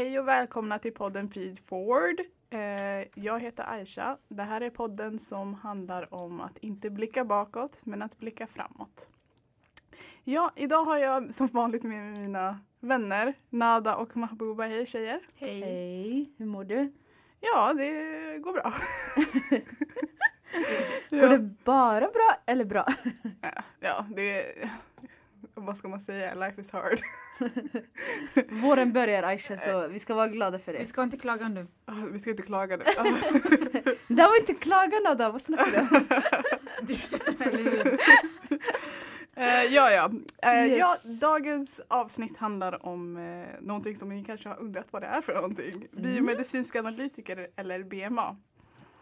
Hej och välkomna till podden Feed Forward. Eh, jag heter Aisha. Det här är podden som handlar om att inte blicka bakåt men att blicka framåt. Ja, idag har jag som vanligt med mig mina vänner Nada och Mahbouba. Hej tjejer! Hej. Hej, hur mår du? Ja, det går bra. Går det bara bra eller bra? Ja, ja, det vad ska man säga? Life is hard. Våren börjar Aisha så vi ska vara glada för Vi det. ska inte klaga nu. Ah, Vi ska inte klaga nu. Ah. Det var inte klagande då, vad snackar du om? Eh, ja, ja. Eh, Yes. ja. Dagens avsnitt handlar om eh, någonting som ni kanske har undrat vad det är för någonting. Biomedicinsk analytiker eller BMA.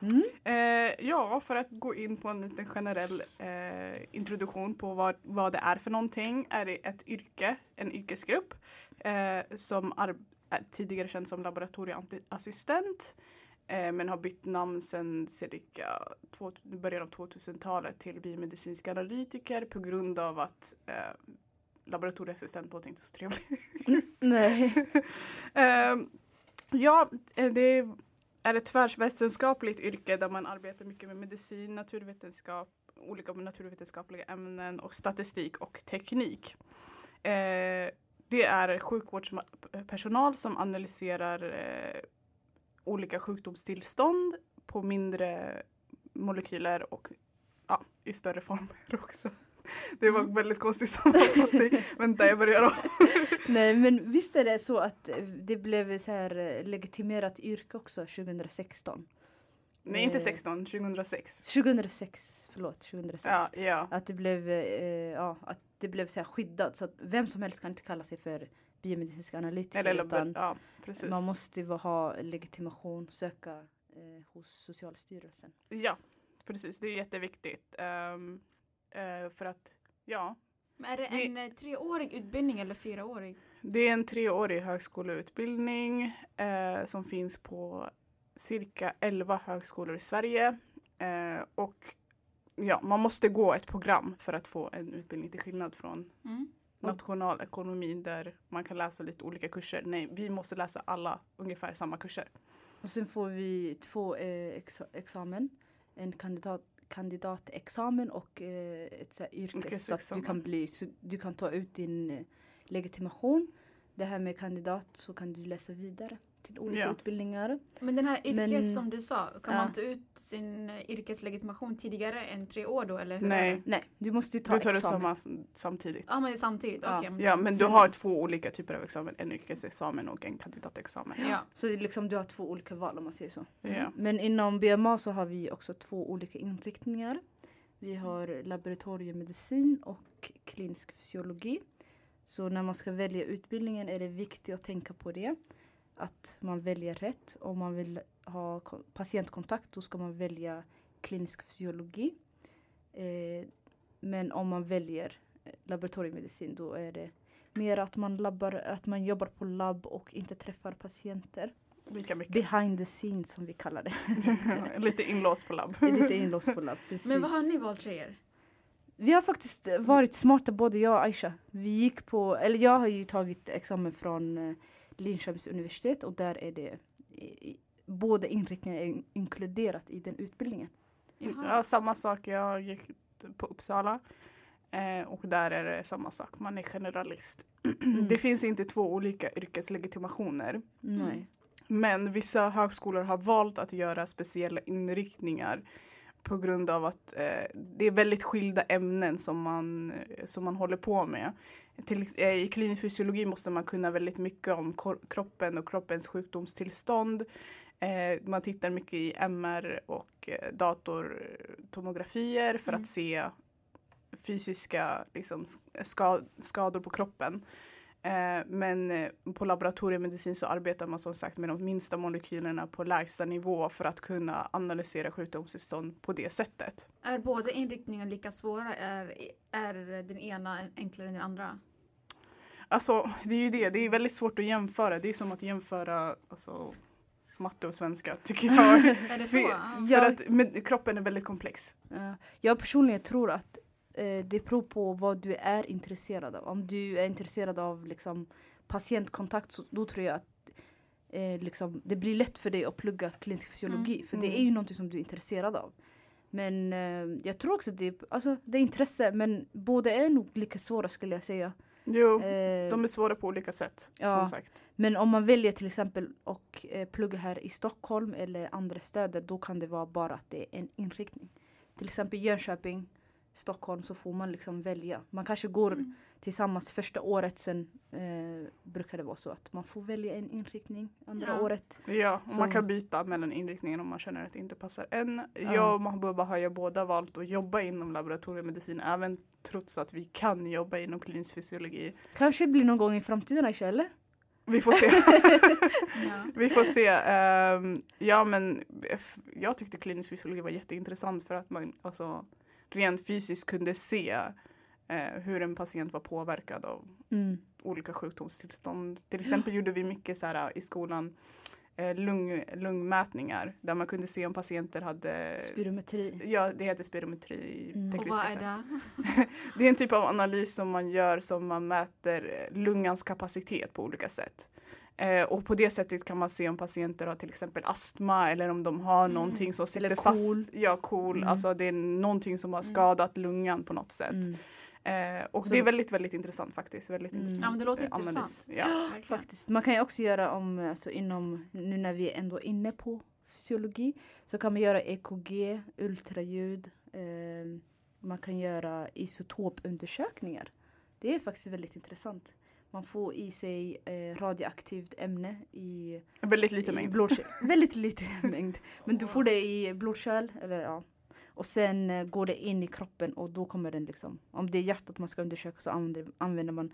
Mm. Eh, ja, för att gå in på en liten generell eh, introduktion på vad, vad det är för någonting är det ett yrke, en yrkesgrupp eh, som är tidigare känd som laboratorieassistent eh, men har bytt namn sedan cirka två, början av 2000-talet till biomedicinsk analytiker på grund av att eh, laboratorieassistent låter inte så trevligt. Nej. Ehm, ja, eh, det är ett tvärvetenskapligt yrke där man arbetar mycket med medicin, naturvetenskap, olika naturvetenskapliga ämnen och statistik och teknik. Eh, det är sjukvårdspersonal som analyserar eh, olika sjukdomstillstånd på mindre molekyler och ja, i större former också. Det var en väldigt konstig sammanfattning. Vänta, jag börjar om. Nej men visst är det så att det blev så här eh, legitimerat yrke också 2016? Nej, inte Eh, 16, 2006. 2006, förlåt 2006. Ja, ja. Att det blev, eh, ja, att det blev så här skyddat så att vem som helst kan inte kalla sig för biomedicinsk analytiker Eller utan ja, man måste ha legitimation, söka eh, hos Socialstyrelsen. Ja, precis. Det är jätteviktigt. Eh, för att, ja, Men är det Det- en eh, treårig utbildning eller fyraårig? det är en treårig högskoleutbildning eh, som finns på cirka 11 högskolor i Sverige. Eh, och ja, man måste gå ett program för att få en utbildning till skillnad från Mm. nationalekonomin där man kan läsa lite olika kurser. Nej, vi måste läsa alla ungefär samma kurser. Och sen får vi två eh, ex examen. En kandidat, kandidatexamen och eh, ett så yrkes så att du kan, bli, så du kan ta ut din eh, legitimation. Det här med kandidat så kan du läsa vidare till olika Ja. utbildningar. Men den här yrkes Men- som du sa, kan Ja. man ta ut sin yrkeslegitimation tidigare än tre år då eller? hur Nej. Nej, du måste ju ta Du tar examen. samma samtidigt. Ja men det är samtidigt, Ja. okej. Ja, men du har två olika typer av examen. En yrkesexamen och en kandidatexamen. Ja. Så det är liksom, du har två olika val om man säger så. Ja. Men inom BMA så har vi också två olika inriktningar. Vi har laboratoriemedicin och klinisk fysiologi. Så när man ska välja utbildningen är det viktigt att tänka på det. Att man väljer rätt. Om man vill ha ko- patientkontakt då ska man välja klinisk fysiologi. Eh, men om man väljer eh, laboratoriemedicin då är det mer att man, labbar, att man jobbar på labb och inte träffar patienter. Lika mycket. Behind the scenes som vi kallar det. Lite inlåst på labb. Lite inlåst på labb. Precis. Men vad har ni valt tjejer? Vi har faktiskt varit smarta både jag och Aisha. Vi gick på, eller jag har ju tagit examen från eh, Linköpings universitet och där är det båda inriktningar är inkluderat i den utbildningen. Jaha. Ja, samma sak. Jag gick på Uppsala. Eh, och där är det samma sak. Man är generalist. Mm. Det finns inte två olika yrkeslegitimationer. Nej. Men vissa högskolor har valt att göra speciella inriktningar på grund av att eh, det är väldigt skilda ämnen som man, eh, som man håller på med. Till, eh, I klinisk fysiologi måste man kunna väldigt mycket om kroppen och kroppens sjukdomstillstånd. Eh, man tittar mycket i MR och eh, datortomografier för Mm. att se fysiska liksom, ska, skador på kroppen. Men på laboratoriemedicin så arbetar man som sagt med de minsta molekylerna på lägsta nivå för att kunna analysera sjukdomstillstånd på det sättet. Är båda inriktningarna lika svåra? Är, är den ena enklare än den andra? Alltså det är ju det, det är väldigt svårt att jämföra. Det är som att jämföra alltså, matte och svenska tycker jag. Är det så? Ja. För att med, kroppen är väldigt komplex. Ja. Jag personligen tror att eh, det beror på vad du är intresserad av. Om du är intresserad av liksom, patientkontakt så då tror jag att eh, liksom, det blir lätt för dig att plugga klinisk fysiologi Mm. för det Mm. är ju någonting som du är intresserad av. Men eh, jag tror också att det, alltså, det är intresse men båda är nog lika svåra skulle jag säga. Jo, Eh, de är svåra på olika sätt. Ja. Som sagt. Men om man väljer till exempel att eh, plugga här i Stockholm eller andra städer då kan det vara bara att det är en inriktning. Till exempel Jönköping, Stockholm så får man liksom välja. Man kanske går Mm. Tillsammans första året sen eh, brukar det vara så att man får välja en inriktning andra Ja. året. Ja, och Så- man kan byta mellan inriktningen om man känner att det inte passar än. Ja. Jag och Mahbubba har ju båda valt att jobba inom laboratoriemedicin även trots att vi kan jobba inom klinisk fysiologi. Kanske blir någon gång i framtiden Aisha eller? Vi får se. Ja. Vi får se. Ehm, ja men jag tyckte klinisk fysiologi var jätteintressant för att man alltså rent fysiskt kunde se eh, hur en patient var påverkad av Mm. olika sjukdomstillstånd. Till exempel gjorde vi mycket så här i skolan eh, lung, lungmätningar där man kunde se om patienter hade Spirometri. Ja, det heter spirometri Mm. Och vad är det? Det är en typ av analys som man gör som man mäter eh, lungans kapacitet på olika sätt. Eh, och på det sättet kan man se om patienter har till exempel astma eller om de har Mm. någonting som sitter Eller fast. Ja, KOL. Mm. Alltså det är någonting som har Mm. skadat lungan på något sätt. Mm. Eh, och Så- det är väldigt, väldigt intressant faktiskt. Väldigt Mm. intressant Ja, men det låter eh, analys. intressant. Ja. Faktiskt. Man kan ju också göra om, alltså inom, nu när vi är ändå inne på fysiologi, så kan man göra EKG, ultraljud, eh, man kan göra isotopundersökningar. Det är faktiskt väldigt intressant. Man får i sig eh, radioaktivt ämne i, Väldigt lite i mängd. väldigt lite mängd. Men du får det i blodkärl. Eller, ja. Och sen eh, går det in i kroppen och då kommer den liksom, om det är hjärtat man ska undersöka så använder, använder man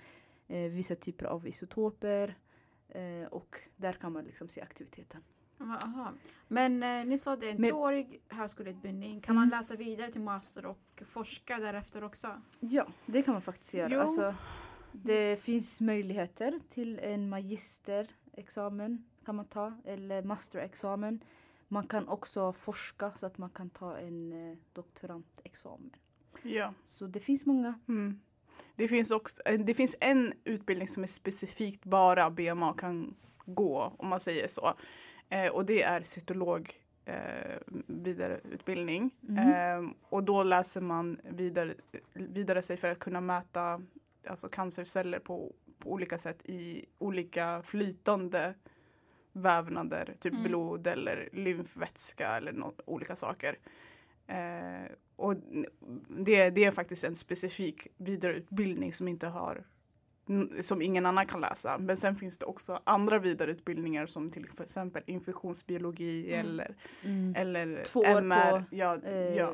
eh, vissa typer av isotoper. Eh, och där kan man liksom se aktiviteten. Aha. Men eh, ni sa det är en treårig högskoleutbildning. Kan Mm. man läsa vidare till master och forska därefter också? Ja, det kan man faktiskt göra. Alltså, det finns möjligheter till en magisterexamen kan man ta eller masterexamen. Man kan också forska så att man kan ta en eh, doktorandexamen. Ja. Så det finns många. Mm. Det, finns också, eh, det finns en utbildning som är specifikt bara BMA kan gå om man säger så. Eh, och det är cytolog eh, vidareutbildning. Mm. Eh, och då läser man vidare, vidare sig för att kunna mäta alltså cancerceller på, på olika sätt i olika flytande vävnader, typ Mm. blod eller lymfvätska eller nå- olika saker. Eh, och det, det är faktiskt en specifik vidareutbildning som inte har som ingen annan kan läsa. Men sen finns det också andra vidareutbildningar som till exempel infektionsbiologi Mm. eller, Mm. eller Två år MR. på, ja, Eh, ja.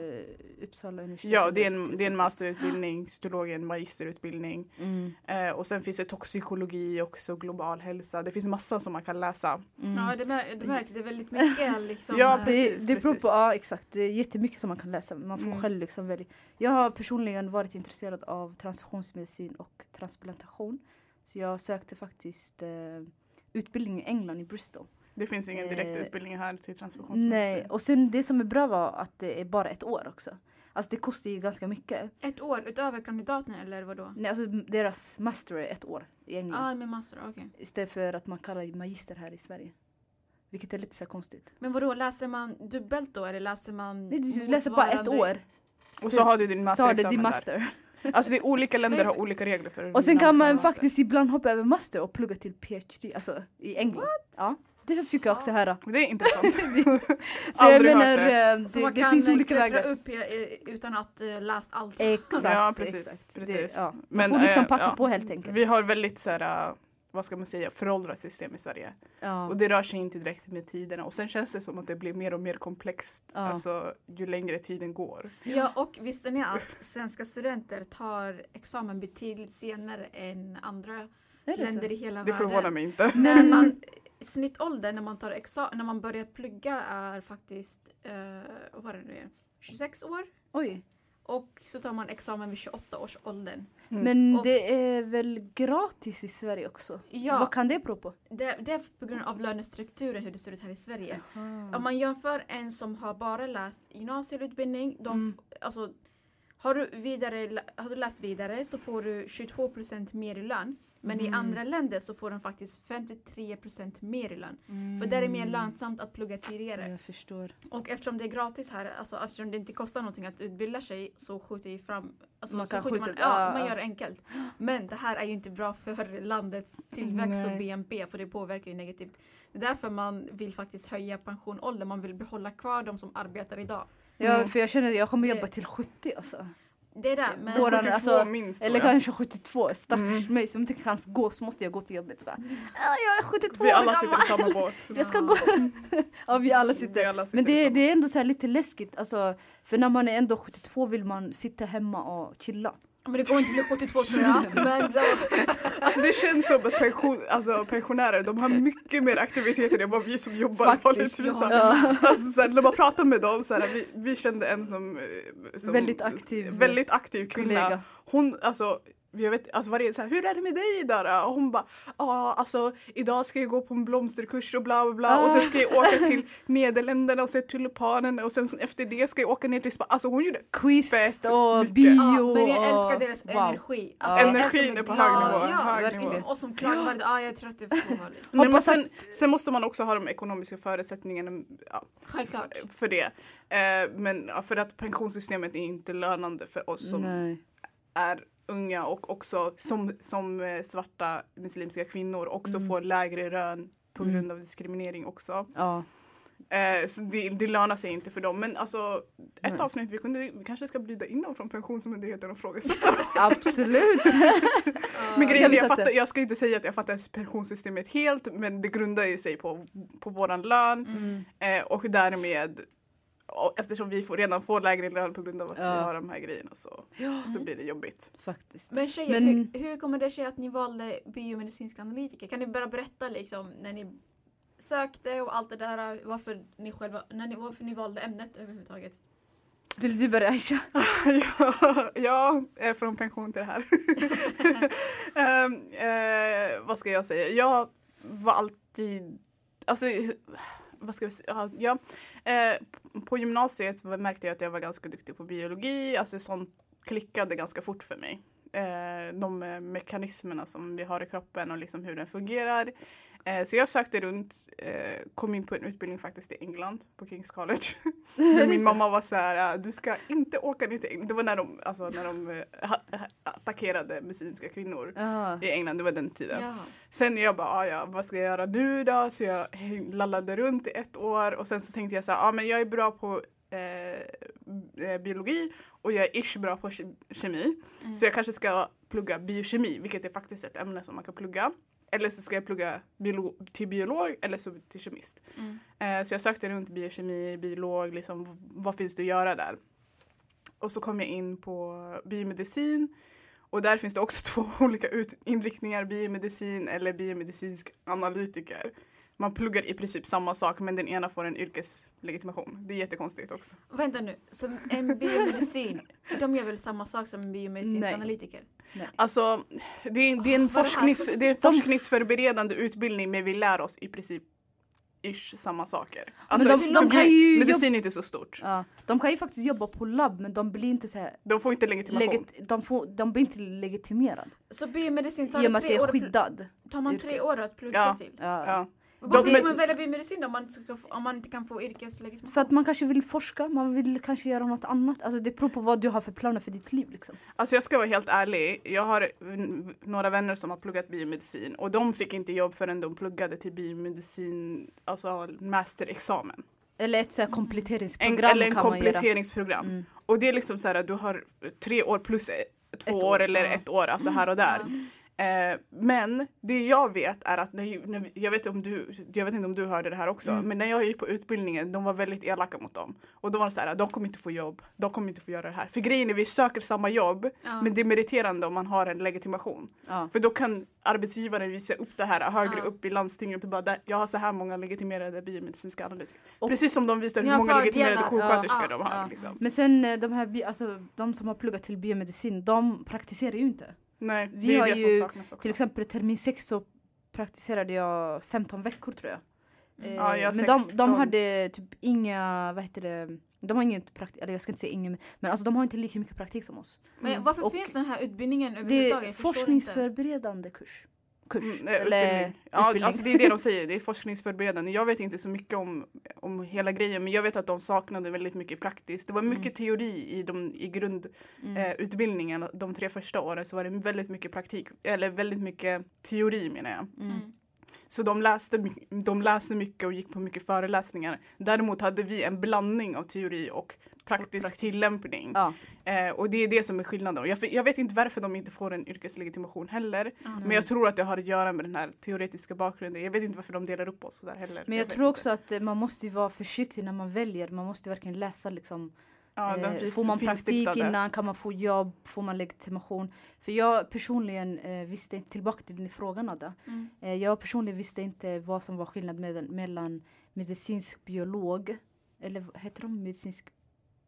Uppsala universitet. ja, det är en, det är en masterutbildning, cytolog är en magisterutbildning. Mm. Eh, och sen finns det toxikologi också, global hälsa. Det finns massa som man kan läsa. Mm. Ja, det, mär, det märks. Det är väldigt mycket liksom. Ja, eh, precis. det, det beror på, ja exakt. Det är jättemycket som man kan läsa. Man får Mm. själv liksom välja. Jag har personligen varit intresserad av transfusionsmedicin och transplantation. Så jag sökte faktiskt eh, utbildning i England, i Bristol. Det finns ingen direkt Eh, utbildning här till transfusionsmedicin. Nej, och sen det som är bra var att det är bara ett år också. Alltså det kostar ju ganska mycket. Ett år utöver kandidaten eller vadå? Nej, alltså deras master är ett år i England. Ja, ah, med master, okej. Istället för att man kallar magister här i Sverige. Vilket är lite så här konstigt. Men vadå, läser man dubbelt då eller läser man Nej, du läser bara ett år. Och så har du din Så har du masterexamen din där. Alltså det är olika länder har olika regler för Och sen kan man faktiskt ibland hoppa över master och plugga till PhD, alltså i England. Ja, det fick jag också höra. Det är intressant. Så jag menar, det. eh, Så det, man det kan finns eh, olika vägar. upp eh, utan att uh, läst allt. Exakt. Ja, precis, exakt. precis. Det, ja. Man Men, får liksom passa ja. på helt enkelt. Vi har väldigt så här, äh, vad ska man säga, föråldrat system i Sverige. Ja. Och det rör sig inte direkt med tiderna. Och sen känns det som att det blir mer och mer komplext Ja. alltså, ju längre tiden går. Ja, och visste ni att svenska studenter tar examen betydligt senare än andra det länder så? i hela Det världen? förvånar mig inte. När man, snittåldern när man, tar exa- när man börjar plugga är faktiskt eh, vad var det nu igen? 26 år. Oj. Och så tar man examen vid 28 års åldern. Mm. Men Och- det är väl gratis i Sverige också? Ja, Vad kan det bero på? det, det är på grund av lönestrukturen hur det ser ut här i Sverige. Aha. Om man jämför en som har bara läst gymnasieutbildning, de, Mm. alltså, har, du vidare, har du läst vidare så får du 22% mer i lön. Men i andra länder så får de faktiskt 53% mer i lön. För där är det mer lönsamt att plugga tidigare. Jag förstår. Och eftersom det är gratis här, alltså eftersom det inte kostar någonting att utbilda sig så skjuter vi fram Alltså, Man kan skjuter skjuta- man, ja, man gör det enkelt. Men det här är ju inte bra för landets tillväxt och. BNP för det påverkar ju negativt. Det är därför man vill faktiskt höja pensionåldern. Man vill behålla kvar de som arbetar idag. Ja, Mm. för jag känner att jag kommer jobba till 70 alltså. Det är det. Men, Våran- 72 alltså, minst Eller kanske 72. Stackars Mm. mig som inte kan gå så måste jag gå till jobbet. Bara, "Ja, jag är 72 Vi alla sitter i samma båt. Jag ska gå. ja, vi alla sitter. Vi alla sitter Men det, är- det är ändå så lite läskigt. Alltså, för när man är ändå 72 vill man sitta hemma och chilla. Men det går inte bli 72 tror jag. Men då, Alltså det känns som att pension, alltså pensionärer de har mycket mer aktiviteter än vad vi som jobbar Faktiskt, vanligtvis har. Ja. Alltså, så här, när man pratar med dem, så här, vi, vi kände en som, eh, som Väldigt aktiv väldigt aktiv kvinna. kollega. Hon, alltså, jag vet, alltså varje, så här, hur är det med dig Dara? Och hon bara, ja alltså idag ska jag gå på en blomsterkurs och bla bla bla och sen ska jag åka till Nederländerna och se tulipanen och sen efter det ska jag åka ner till Spanien. Alltså hon gjorde Quiz och mycket. bio. ja, men jag älskar deras wow. energi. Ja. jag Energin är på hög nivå, Ja, hög nivå. Och som klagar dag, ah, jag är trött, jag får. Liksom. Men Hoppas sen, sen måste man också ha de ekonomiska förutsättningarna ja, Självklart. för det. Eh, men ja, för att pensionssystemet är inte lönande för oss som Nej. är unga och också som, som eh, svarta muslimska kvinnor också Mm. får lägre lön på grund av diskriminering också. Ja. Eh, så det, det lönar sig inte för dem. Men alltså ett Nej. avsnitt, vi, kunde, vi kanske ska bjuda in dem från Pensionsmyndigheten och fråga. Absolut. Men grejen Jag fattar, jag ska inte säga att jag fattar pensionssystemet helt men det grundar ju sig på, på våran lön Mm. eh, och därmed eftersom vi får, redan får lägre lön på grund av att Ja. vi har de här grejerna så, Ja, så blir det jobbigt. faktiskt. Men tjejer, Men- hur, hur kommer det sig att ni valde biomedicinsk analytiker? Kan ni bara berätta liksom när ni sökte och allt det där, varför ni själva, när ni, varför ni valde ämnet överhuvudtaget? Vill du börja Aisha? ja, jag är från pension till det här. Ehm, eh, vad ska jag säga? Jag var alltid, alltså vad ska vi säga? Ja, eh, på gymnasiet märkte jag att jag var ganska duktig på biologi, alltså sånt klickade ganska fort för mig. Eh, de eh, mekanismerna som vi har i kroppen och liksom hur den fungerar. Eh, så jag sökte runt, eh, kom in på en utbildning faktiskt i England på Kings College. Min mamma var så här, "Äh, du ska inte åka ner till England. Det var när de, alltså, när de eh, attackerade muslimska kvinnor Ja. i England, det var den tiden. Ja. Sen jag bara, "Ah, ja, vad ska jag göra nu då? Så jag lallade runt i ett år och sen så tänkte jag så här, ja men jag är bra på eh, eh, biologi och jag är ish bra på ke- kemi. Mm. Så jag kanske ska plugga biokemi, vilket är faktiskt ett ämne som man kan plugga. Eller så ska jag plugga biolo- till biolog eller så till kemist. Mm. Eh, så jag sökte runt biokemi, biolog, liksom, vad finns det att göra där? Och så kom jag in på biomedicin. Och där finns det också två olika inriktningar, biomedicin eller biomedicinsk analytiker. Man pluggar i princip samma sak men den ena får en yrkeslegitimation. Det är jättekonstigt också. Vänta nu, så en biomedicin, de gör väl samma sak som en biomedicinsk Nej. analytiker? Alltså, det är, det är en, här? forsknings, det är en forskningsförberedande utbildning men vi lär oss i princip ish samma saker. Alltså, de- för de bi- kan ju medicin är inte så stort. Ja. De kan ju faktiskt jobba på labb men de blir inte så här, De får inte legitimation. legit, de, får, de blir inte legitimerad. Så biomedicin tar, I och med att tre det är år, att pl- skyddad. tar man tre år att plugga Ja. till? Ja. Ja. Varför ska man välja biomedicin då om man, om man inte kan få yrkeslegitimation? För att man kanske vill forska, man vill kanske göra något annat. Alltså det beror på vad du har för planer för ditt liv liksom. Alltså jag ska vara helt ärlig. Jag har mm, några vänner som har pluggat biomedicin och de fick inte jobb förrän de pluggade till biomedicin, alltså masterexamen. Eller ett så här En, kompletteringsprogram eller en kan man göra. kompletteringsprogram. Mm. Och det är liksom så här att du har tre år plus två Ett år, år, eller ja. ett år, alltså här och där. Eh, men det jag vet är att, när, när, jag, vet om du, jag vet inte om du hörde det här också, Mm. men när jag gick på utbildningen, de var väldigt elaka mot dem. Och då var det så här, de kommer inte få jobb, de kommer inte få göra det här. För grejen är, vi söker samma jobb, Ja. men det är meriterande om man har en legitimation. Ja. För då kan arbetsgivaren visa upp det här högre Ja. upp i landstinget och bara, "Där- jag har så här många legitimerade biomedicinska analytiker. Precis som de visar hur många legitimerade sjuksköterskor de har. Liksom. Men sen eh, de här, alltså, de som har pluggat till biomedicin, de praktiserar ju inte. Nej, Vi det är har det ju som saknas också. Till exempel termin 6 så praktiserade jag 15 veckor tror jag. Eh, Ja, jag men de, de 16. hade typ inga, vad heter det, De har ingen praktik, eller jag ska inte säga ingen, men alltså de har inte lika mycket praktik som oss. Men varför Och finns den här utbildningen Det överhuvudtaget? är förstår inte. forskningsförberedande kurs. Kurs. Mm, eh, eller utbildning. Ja, utbildning. alltså det är det de säger. Det är forskningsförberedande. Jag vet inte så mycket om, om hela grejen, men jag vet att de saknade väldigt mycket praktiskt. Det var mycket teori i, de, i grundutbildningen. Mm. Eh, de tre första åren så var det väldigt mycket praktik, eller väldigt mycket teori menar jag. Mm. Så de läste, de läste mycket och gick på mycket föreläsningar. Däremot hade vi en blandning av teori och praktisk, praktisk. tillämpning. Ja. Eh, och det är det som är skillnaden. Jag, jag vet inte varför de inte får en yrkeslegitimation heller. Ja. Men jag tror att det har att göra med den här teoretiska bakgrunden. Jag vet inte varför de delar upp oss sådär heller. Men jag, vet tror inte. också att eh, man måste vara försiktig när man väljer. Man måste verkligen läsa liksom. ja, eh, finns, får man praktik innan? Kan man få jobb? Får man legitimation? För jag personligen eh, visste inte, tillbaka till din fråga Nada. Mm. Eh, jag personligen visste inte vad som var skillnad mellan, mellan medicinsk biolog, eller heter de medicinsk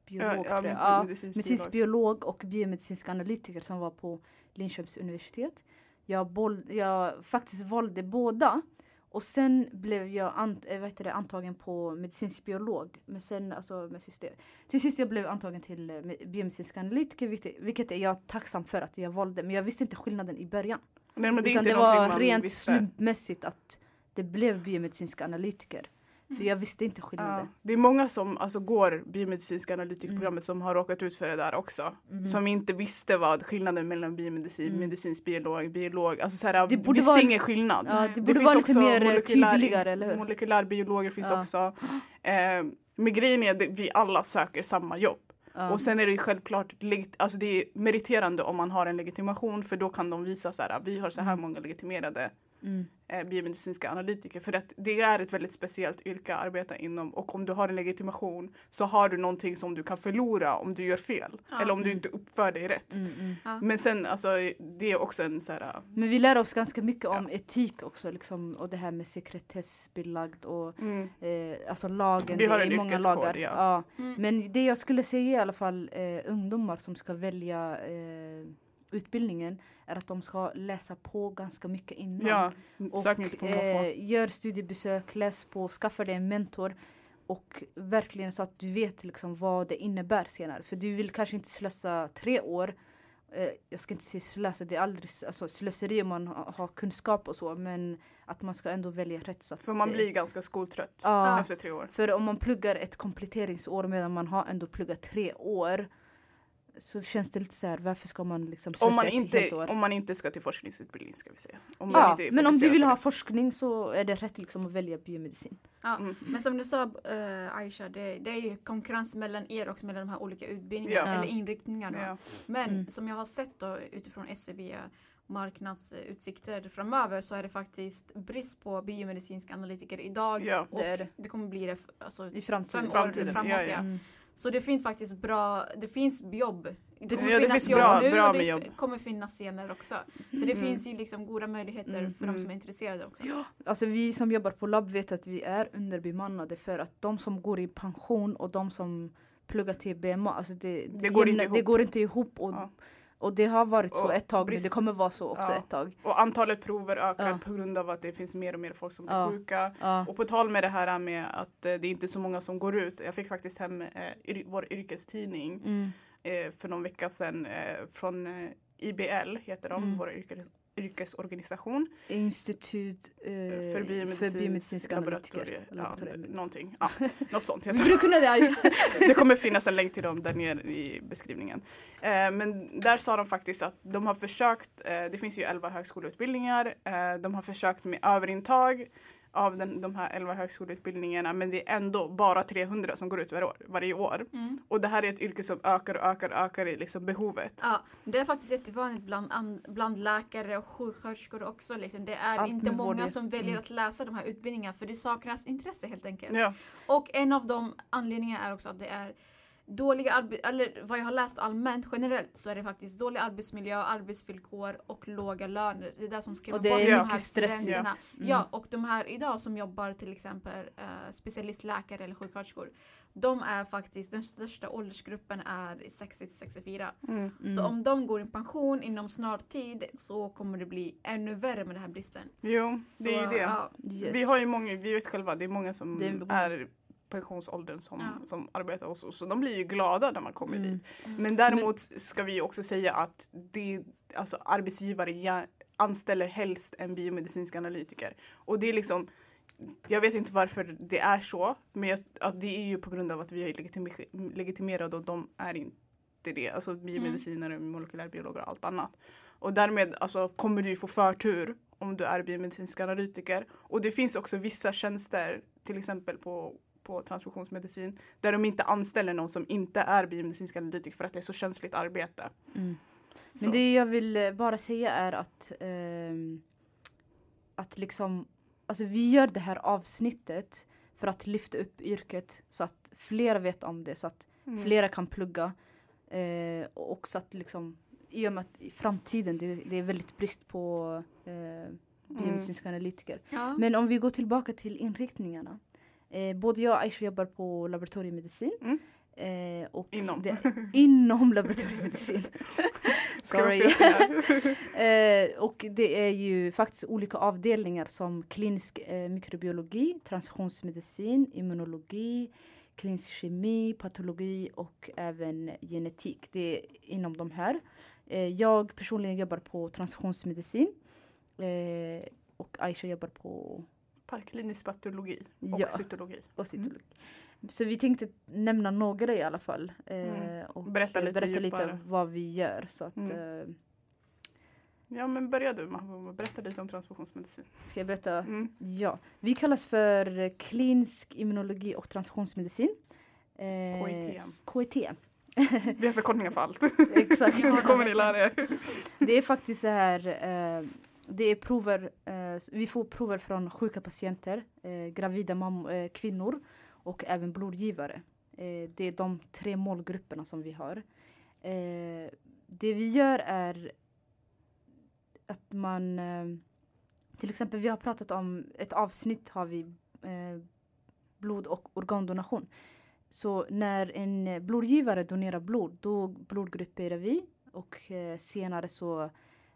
biolog? Ja, tror jag. Ja, medicinsk medicinsk biolog. biolog och biomedicinsk analytiker som var på Linköpings universitet. Jag, boll, jag faktiskt valde båda. Och sen blev jag ant, eh, heter det, antagen på medicinsk biolog. Men sen, alltså med system. Till sist jag blev antagen till eh, med- biomedicinsk analytiker vilket, vilket är jag tacksam för att jag valde. Men jag visste inte skillnaden i början. Nej, men det Utan det var rent visste. slumpmässigt att det blev biomedicinska analytiker. Mm. För jag visste inte skillnaden. Ja, det är många som alltså, går biomedicinska analytikprogrammet som har råkat ut för det där också. Mm. Som inte visste vad skillnaden mellan biomedicin, Mm. medicinsk biolog, biolog, alltså så här, Det borde visste vara- ingen skillnad. Ja, det Det borde finns vara lite också mer tydligare, eller hur? Molekylärbiologer finns också. Eh, men grejen är att vi alla söker samma jobb. Ja. Och sen är det ju självklart, alltså det är meriterande om man har en legitimation för då kan de visa så här, vi har så här många legitimerade Mm. eh, biomedicinska analytiker. För att det är ett väldigt speciellt yrke att arbeta inom och om du har en legitimation så har du någonting som du kan förlora om du gör fel. Ja. Eller om du inte uppför dig rätt. Mm, mm. Ja. Men sen alltså det är också en så här, Men vi lär oss ganska mycket om etik också liksom, och det här med sekretessbelagd och mm, eh, alltså lagen. Vi har det en många lagar. ja. Mm. Men det jag skulle säga i alla fall eh, ungdomar som ska välja eh, utbildningen är att de ska läsa på ganska mycket innan. ja, Och mycket eh, gör studiebesök, läs på, skaffa dig en mentor. Och verkligen så att du vet liksom vad det innebär senare. För du vill kanske inte slösa tre år. Eh, jag ska inte säga slösa, det är aldrig alltså, slöseri om man ha- har kunskap och så. Men att man ska ändå välja rätt. Så att För man det- blir ganska skoltrött Ja. efter tre år. För om man pluggar ett kompletteringsår medan man har ändå pluggat tre år. Så känns det lite så här, varför ska man liksom Om man, ett inte, helt år? om man inte ska till forskningsutbildning ska vi säga. Om Ja, men om du vill ha forskning så är det rätt liksom att välja biomedicin. Ja. Mm. Men som du sa uh, Aisha, det, det är ju konkurrens mellan er och mellan de här olika utbildningarna Ja. eller inriktningarna. Ja. Men Mm. som jag har sett då utifrån SCB marknadsutsikter framöver så är det faktiskt brist på biomedicinska analytiker idag Ja, och det det. det kommer bli det alltså, I framtiden. fem år Framtiden, framåt. ja, Ja, ja. Mm. Så det finns faktiskt bra, det finns jobb. Det kommer Ja, det finnas finns jobb bra- nu bra och det jobb. kommer finnas senare också. Så det Mm. finns ju liksom goda möjligheter Mm, för de som mm. är intresserade också. Ja, alltså vi som jobbar på labb vet att vi är underbemannade för att de som går i pension och de som pluggar till BMA, alltså det, Det går inte jämna- det ihop. går inte ihop. Och, Ja. Och det har varit så ett tag, men brist- det kommer vara så också Ja. ett tag. Och antalet prover ökar Ja. på grund av att det finns mer och mer folk som blir Ja. sjuka. Och på tal med det här med att eh, det är inte så många som går ut. Jag fick faktiskt hem eh, vår yrkestidning Mm. eh, för någon vecka sedan eh, från eh, IBL heter de, Mm. vår yrkes, yrkesorganisation. Institut eh, för biomedicinsk biomedicinska laboratorie. analytiker. Ja, Laboratorier. någonting. Ja, något sånt heter borde kunna det. Det kommer finnas en länk till dem där nere i beskrivningen. Eh, men där sa de faktiskt att de har försökt, eh, det finns ju 11 högskoleutbildningar, eh, de har försökt med överintag av den, de här 11 högskoleutbildningarna men det är ändå bara 300 som går ut varje år. Varje år. Mm. Och det här är ett yrke som ökar och ökar och ökar i liksom behovet. Ja, det är faktiskt jättevanligt bland, an, bland läkare och sjuksköterskor också. Liksom. Det är Allt inte många vård, som väljer mm. att läsa de här utbildningarna för det saknas intresse helt enkelt. Ja, Och en av de anledningarna är också att det är dåliga eller vad jag har läst allmänt generellt så är det faktiskt dålig arbetsmiljö, arbetsvillkor och låga löner. Det är det som det bort de här studenterna. Mm. Ja, och de här idag som jobbar till exempel eh, specialistläkare eller sjuksköterskor. De är faktiskt, den största åldersgruppen är 60 till 64. mm. Mm. Så om de går i pension inom snar tid så kommer det bli ännu värre med den här bristen. Jo, det är ju Så, det. Ja, Yes. Vi har ju många, vi vet själva, det är många som Det är pensionsåldern som, Ja. som arbetar hos oss. Så de blir ju glada när man kommer Mm. dit. Men däremot ska vi också säga att det, alltså arbetsgivare anställer helst en biomedicinsk analytiker. Och det är liksom, jag vet inte varför det är så, men jag, att det är ju på grund av att vi är legitimi- legitimerade och de är inte det. Alltså biomedicinare, molekylärbiologer och allt annat. Och därmed alltså, kommer du ju få förtur om du är biomedicinsk analytiker. Och det finns också vissa tjänster, till exempel på på transfusionsmedicin där de inte anställer någon som inte är biomedicinsk analytiker för att det är så känsligt arbete. Mm. Så. Men det jag vill eh, bara säga är att ehm, att liksom alltså vi gör det här avsnittet för att lyfta upp yrket så att fler vet om det så att Mm. flera kan plugga eh, och också att liksom i och med att i framtiden det, det är väldigt brist på eh, biomedicinska analytiker. Ja. Men om vi går tillbaka till inriktningarna. Eh, både jag och Aisha jobbar på laboratoriemedicin. Mm. Eh, och Inom. Det, inom laboratoriemedicin. Sorry. eh, och det är ju faktiskt olika avdelningar som klinisk eh, mikrobiologi, transfusionsmedicin, immunologi, klinisk kemi, patologi och även genetik. Det är inom de här. Eh, jag personligen jobbar på transfusionsmedicin. Eh, och Aisha jobbar på Klinisk patologi och Ja. cytologi. och cytologi. Så vi tänkte nämna några i alla fall. Eh, Mm. Och Berätta lite berätta lite vad vi gör. Så att, Mm. eh, Ja men börja du Mahmoud, berätta lite om transfusionsmedicin. ska jag berätta? Mm. Ja, vi kallas för klinisk immunologi och transfusionsmedicin. Eh, KIT. KIT. Vi har förkortningar för allt. Exakt. Det kommer ni lära er. Det är faktiskt så här. Eh, det är prover. Eh, vi får prover från sjuka patienter, eh, gravida mam- eh, kvinnor och även blodgivare. Eh, det är de tre målgrupperna som vi har. Eh, det vi gör är att man eh, till exempel vi har pratat om ett avsnitt har vi eh, blod och organdonation. Så när en blodgivare donerar blod då blodgrupperar vi och eh, senare så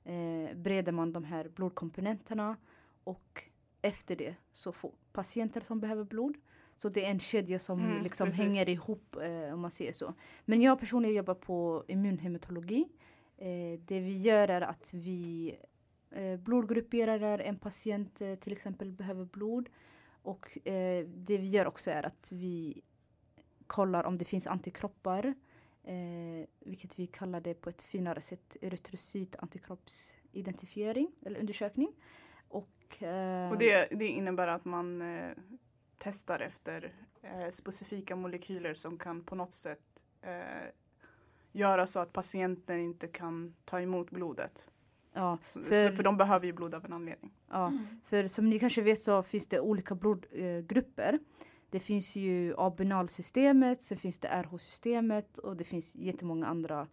eh, breder man de här blodkomponenterna och efter det så får patienter som behöver blod. Så det är en kedja som Mm, liksom precis. hänger ihop eh, om man säger så. Men jag personligen jobbar på immunhematologi. Eh, det vi gör är att vi eh, blodgrupperar där en patient eh, till exempel behöver blod. Och eh, det vi gör också är att vi kollar om det finns antikroppar. Eh, vilket vi kallar det på ett finare sätt erytrocyt antikroppsidentifiering eller undersökning. Och, eh, Och det, det innebär att man eh, testar efter eh, specifika molekyler som kan på något sätt eh, göra så att patienten inte kan ta emot blodet. ja, För- för, för de behöver ju blod av en anledning. ja, Mm. För som ni kanske vet så finns det olika blodgrupper. Det finns ju A-binalsystemet, sen finns det RH-systemet och det finns jättemånga andra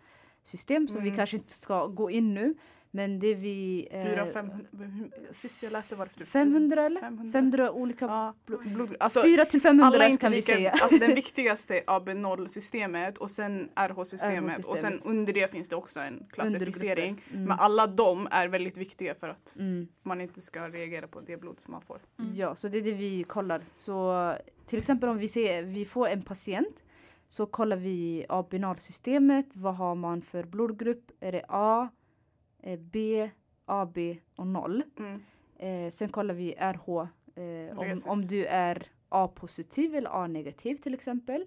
system som vi Mm. kanske inte ska gå in nu. Men det vi... eh, Fyra, 500, hur- sist jag läste var det typ 500 eller? 500. 500 olika... Ja, blod, alltså, 4 till 500 alla är inte kan vi säga. alltså den viktigaste är AB0-systemet och sen RH-systemet och sen under det finns det också en klassificering. Mm. Men alla de är väldigt viktiga för att Mm. man inte ska reagera på det blod som man får. Mm. Ja, så det är det vi kollar. Så till exempel om vi ser vi får en patient så kollar vi A-binalsystemet. Vad har man för blodgrupp? Är det A, B, AB och 0? Mm. Eh, sen kollar vi RH. Eh, om, om du är A-positiv eller A-negativ till exempel.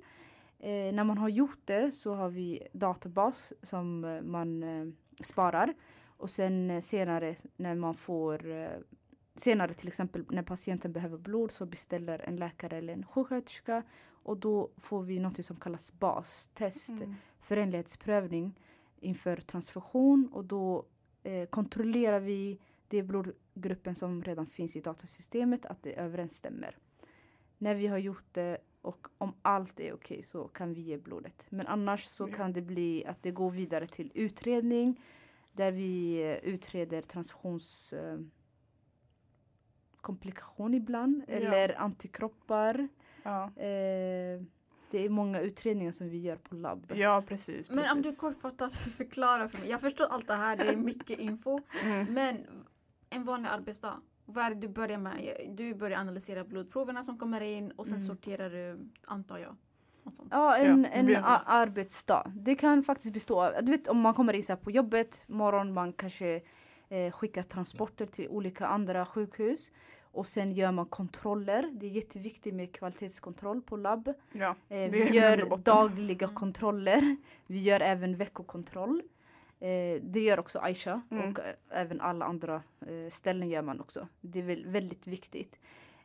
Eh, när man har gjort det så har vi databas som eh, man eh, sparar. Och sen eh, senare när man får eh, Senare till exempel när patienten behöver blod så beställer en läkare eller en sjuksköterska och då får vi något som kallas bastest, Mm. förenlighetsprövning inför transfusion och då eh, kontrollerar vi det blodgruppen som redan finns i datasystemet att det överensstämmer. När vi har gjort det och om allt är okej så kan vi ge blodet. Men annars så kan det bli att det går vidare till utredning där vi eh, utreder transfusions eh, komplikation ibland Ja. eller antikroppar. Ja. Eh, det är många utredningar som vi gör på labb. ja, precis. Men om du kortfattat förklarar för mig. Jag förstår allt det här, det är mycket info. Mm. Men en vanlig arbetsdag, Vad är det du börjar med? Du börjar analysera blodproverna som kommer in och sen Mm. sorterar du, antar jag. Ja, en, Ja, en arbetsdag. Det kan faktiskt bestå av, du vet om man kommer in så här på jobbet, morgon, man kanske eh, skickar transporter till olika andra sjukhus. Och sen gör man kontroller. Det är jätteviktigt med kvalitetskontroll på labb. Ja, Eh, vi gör dagliga Mm. kontroller. Vi gör även veckokontroll. Eh, det gör också Aisha Mm. och eh, även alla andra eh, ställen gör man också. Det är väl, väldigt viktigt.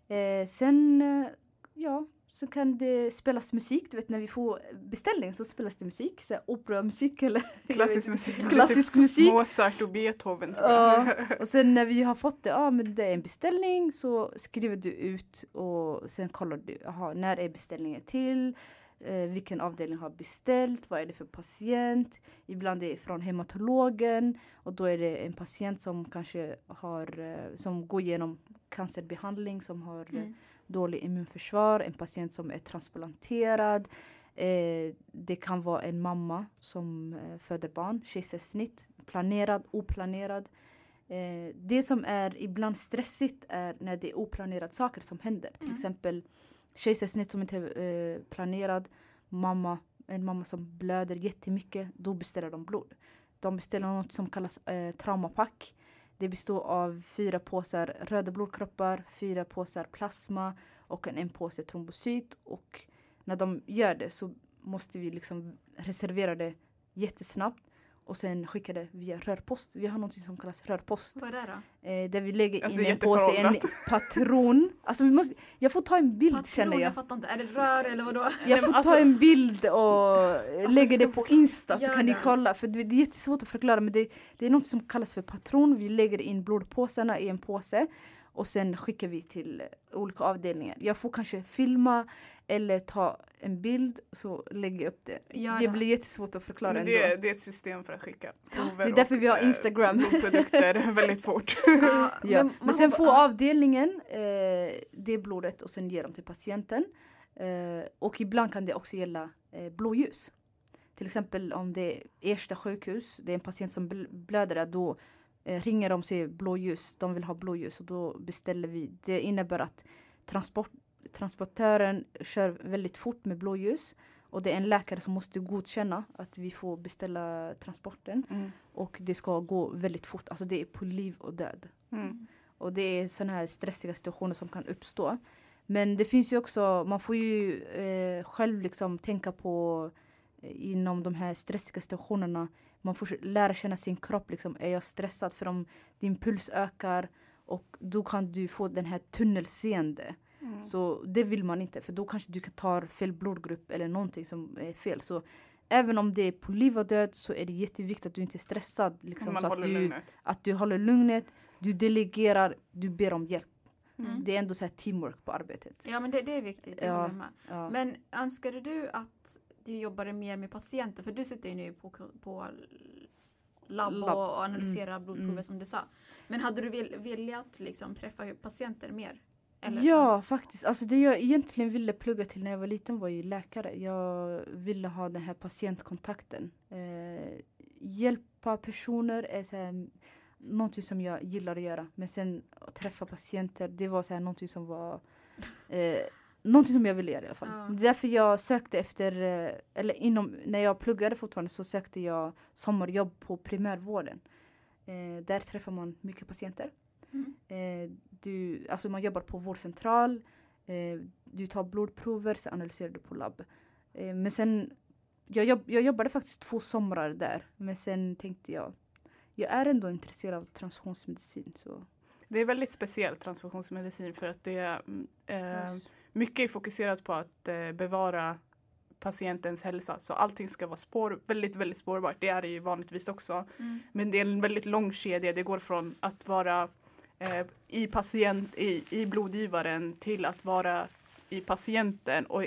Eh, sen, eh, ja, så kan det spelas musik. Du vet när vi får beställning så spelas det musik. Så här, operamusik eller Klassisk musik. klassisk Typ musik. Mozart och Beethoven. Ja, och sen när vi har fått det, ja men det är en beställning så skriver du ut och sen kollar du, aha, när är beställningen till? Eh, vilken avdelning har beställt? Vad är det för patient? Ibland är det från hematologen och då är det en patient som kanske har, eh, som går igenom cancerbehandling, som har Mm. Dålig immunförsvar, en patient som är transplanterad. Eh, det kan vara en mamma som eh, föder barn, kejsarsnitt, planerad, oplanerad. Eh, det som är ibland stressigt är när det är oplanerade saker som händer. Till Mm. exempel kejsarsnitt som inte är eh, planerad, mamma, en mamma som blöder jättemycket, då beställer de blod. De beställer något som kallas eh, traumapack. Det består av fyra påsar röda blodkroppar, fyra påsar plasma och en, en påse trombocyt. Och när de gör det så måste vi liksom reservera det jättesnabbt och sen skicka det via rörpost. Vi har något som kallas rörpost. Vad är det då? Eh, där vi lägger Alltså, in en påse, en patron. Alltså vi måste, jag får ta en bild Patron, känner jag jag. fattar inte. Är det rör eller vadå? Jag får alltså- ta en bild och lägga ska det på Insta så kan ni kolla. För det det är jättesvårt att förklara men det, det är något som kallas för patron. Vi lägger in blodpåsarna i en påse och sen skickar vi till olika avdelningar. Jag får kanske filma eller ta en bild så lägger jag upp det. Gör det det. blir jättesvårt att förklara Men ändå. det, är, det är ett system för att skicka prover Det är därför och, vi har eh, Instagram. blodprodukter väldigt fort. Ja, Ja. Men, man sen får ja. avdelningen eh, det blodet och sen ger de till patienten. Eh, och ibland kan det också gälla eh, blåljus. Till exempel om det är Ersta sjukhus, det är en patient som bl- blöder där, då eh, ringer de och säger blåljus, de vill ha blåljus och då beställer vi. Det innebär att transport, transportören kör väldigt fort med blåljus och det är en läkare som måste godkänna att vi får beställa transporten Mm. och det ska gå väldigt fort, alltså det är på liv och död. Mm. Och det är sådana här stressiga situationer som kan uppstå. Men det finns ju också, man får ju eh, själv liksom tänka på eh, inom de här stressiga situationerna. Man får lära känna sin kropp. Liksom. Är jag stressad? För om din puls ökar och då kan du få den här tunnelseende. Mm. Så det vill man inte för då kanske du kan ta fel blodgrupp eller någonting som är fel. Så även om det är på liv och död så är det jätteviktigt att du inte är stressad. Liksom, så att du, lugnet. att du håller lugnet, du delegerar, du ber om hjälp. Mm. Det är ändå så här teamwork på arbetet. Ja men det, det är viktigt, jag Ja. Ja. Men önskade du att du jobbade mer med patienter? För du sitter ju nu på, på labb, Labb. och analyserar blodprover Mm. som du sa. Men hade du vel, velat liksom, träffa patienter mer? Eller? Ja, faktiskt. Alltså det jag egentligen ville plugga till när jag var liten var ju läkare. Jag ville ha den här patientkontakten. Eh, hjälpa personer är så här, någonting som jag gillar att göra. Men sen att träffa patienter, det var så här, någonting som var eh, Någonting som jag ville göra i alla fall. Ja. Det är därför jag sökte efter, eh, eller inom, när jag pluggade fortfarande så sökte jag sommarjobb på primärvården. Eh, där träffar man mycket patienter. Mm. Eh, du, alltså man jobbar på vårdcentral, eh, du tar blodprover, så analyserar du på labb. Eh, men sen, jag, jobb, jag jobbade faktiskt två somrar där. Men sen tänkte jag, jag är ändå intresserad av transfusionsmedicin. Så. Det är väldigt speciellt transfusionsmedicin för att det är eh, mycket är fokuserat på att eh, bevara patientens hälsa. Så allting ska vara spår, väldigt, väldigt spårbart. Det är det ju vanligtvis också. Mm. Men det är en väldigt lång kedja. Det går från att vara eh, i patient, i, i blodgivaren till att vara i patienten och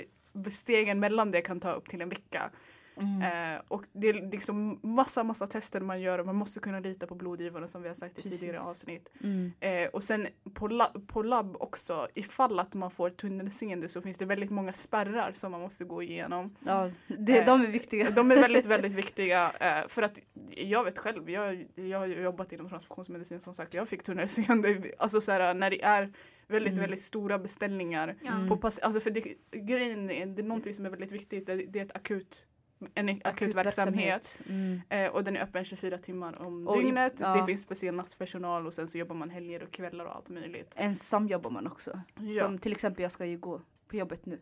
stegen mellan det kan ta upp till en vecka. Eh, och det är liksom massa, massa tester man gör och man måste kunna lita på blodgivarna som vi har sagt i Precis. tidigare avsnitt. Mm. Eh, och sen på, la- på labb också, ifall att man får tunnelseende så finns det väldigt många spärrar som man måste gå igenom. Ja, det, Eh, de är viktiga. De är väldigt, väldigt viktiga eh, för att jag vet själv, jag, jag har jobbat inom transfusionsmedicin som sagt, jag fick tunnelseende, alltså så här, när det är väldigt, Mm. väldigt stora beställningar. Mm. På pass- alltså för det, grejen är, det är någonting som är väldigt viktigt, det, det är ett akut en akut, verksamhet. Mm. Eh, och den är öppen 24 timmar om Och dygnet. ja. Det finns speciell nattpersonal och sen så jobbar man helger och kvällar och allt möjligt. Ensam jobbar man också. Ja. Som till exempel jag ska ju gå på jobbet nu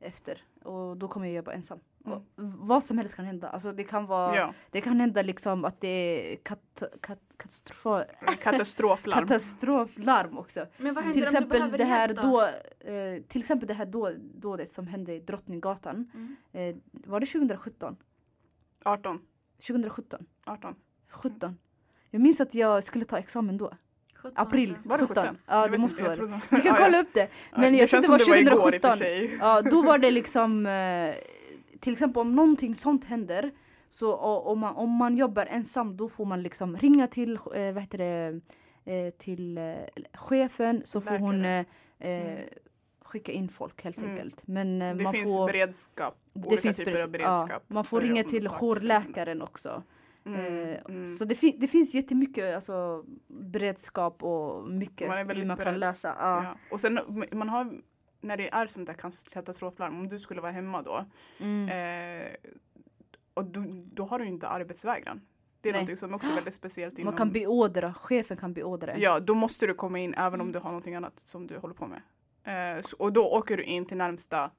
efter och då kommer jag jobba ensam. Mm. Vad som helst kan hända. Alltså det kan vara, Ja. det kan hända liksom att det är kat, kat, katastrofa, Katastroflarm. katastroflarm också. Men vad Till händer om du exempel behöver det här hjälp då, eh, till exempel det här då, dådet som hände i Drottninggatan. Mm. Eh, var det 2017? 18. 2017? 18. 17? Jag minns att jag skulle ta examen då. 17, April. Var det 17? 17? Ja, det måste vara det. Vi kan Ja, ja. kolla upp det. Men det jag känns tror det som var det var igår i och för 2017. sig. Ja, då var det liksom eh, till exempel om någonting sånt händer så och, om, man, om man jobbar ensam då får man liksom ringa till, eh, vad heter det, eh, till eh, chefen så får hon eh, eh, Mm. skicka in folk helt Mm. enkelt. Men eh, Det man finns får, beredskap. det olika finns typer bered- av beredskap. Ja, man får ringa till jourläkaren också. Mm, Eh, mm. Så det, fin- det finns jättemycket alltså, beredskap och mycket Man hur man kan beredd. lösa. Ja. Ja. Och sen man har, när det är sånt där katastroflarm, om du skulle vara hemma då Mm. Och du, då har du inte arbetsvägran. Det är Nej. någonting som också är väldigt speciellt inom... Man kan beordra, chefen kan beordra. Ja, då måste du komma in även om Mm. du har någonting annat som du håller på med. Eh, och då åker du in till närmsta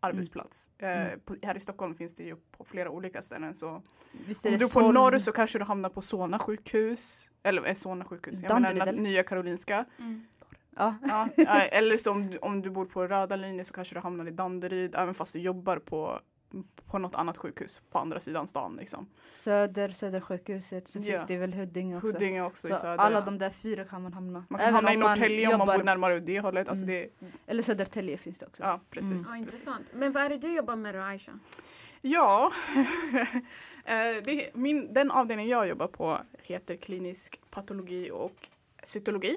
arbetsplats. Mm. Eh, på, här i Stockholm finns det ju på flera olika ställen. Så Visst är om du är på norr så kanske du hamnar på Solna sjukhus. Eller eh, Solna sjukhus, jag menar Danderyd, na- eller? Nya Karolinska. Mm. Ja. Ja, eh, eller så om, du- om du bor på röda linjen så kanske du hamnar i Danderyd även fast du jobbar på, på något annat sjukhus på andra sidan stan. Liksom. Söder, Södersjukhuset, så finns det väl Huddinge också. Huddinge också i så söder. alla de där fyra kan man hamna. man kan Även hamna i om man Norrtälje om man bor närmare det hållet. Alltså Mm. det, Eller Södertälje finns det också. ja, precis. Mm. Ja, intressant. Men vad är det du jobbar med då Aisha? Ja, Eh, det, min, den avdelning jag jobbar på heter klinisk patologi och cytologi.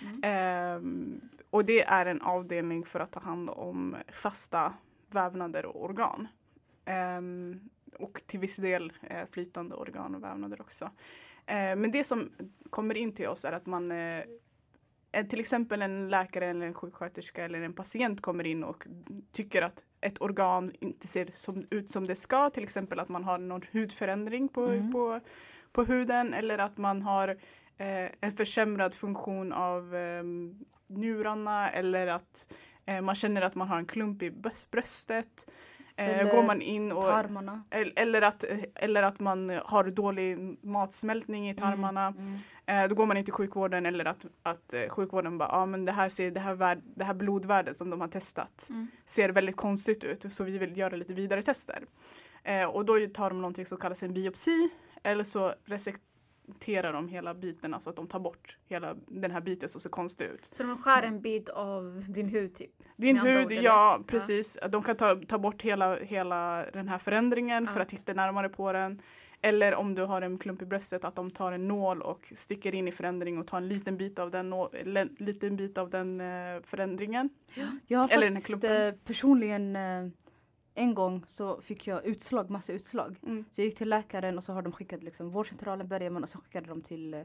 Mm. Ehm, och det är en avdelning för att ta hand om fasta vävnader och organ. Ehm, och till viss del eh, flytande organ och vävnader också. Eh, men det som kommer in till oss är att man eh, eh, till exempel en läkare eller en sjuksköterska eller en patient kommer in och tycker att ett organ inte ser som, ut som det ska. Till exempel att man har någon hudförändring på, Mm. på, på huden eller att man har eh, en försämrad funktion av eh, njurarna eller att eh, man känner att man har en klump i bröst- bröstet. Eh, Eller går man in och Tarmarna. eller att, eller att man har dålig matsmältning i tarmarna. Mm. Eh, då går man in till sjukvården eller att, att eh, sjukvården bara, ja ah, men det här, ser, det, här värd, det här blodvärdet som de har testat Mm. ser väldigt konstigt ut så vi vill göra lite vidare tester. Och då tar de någonting som kallas en biopsi eller så resekterar de hela biten, alltså att de tar bort hela den här biten som ser konstig ut. Så de skär en bit av din hud typ? Din hud, ord, ja precis. De kan ta, ta bort hela, hela den här förändringen för Ja. att titta närmare på den. Eller om du har en klump i bröstet att de tar en nål och sticker in i förändring och tar en liten bit av den, nå- eller, liten bit av den eh, förändringen. Jag har Eller faktiskt eh, personligen eh, en gång så fick jag utslag, massa utslag. Mm. Så jag gick till läkaren och så har de skickat liksom, vårdcentralen började man och så skickade de till eh,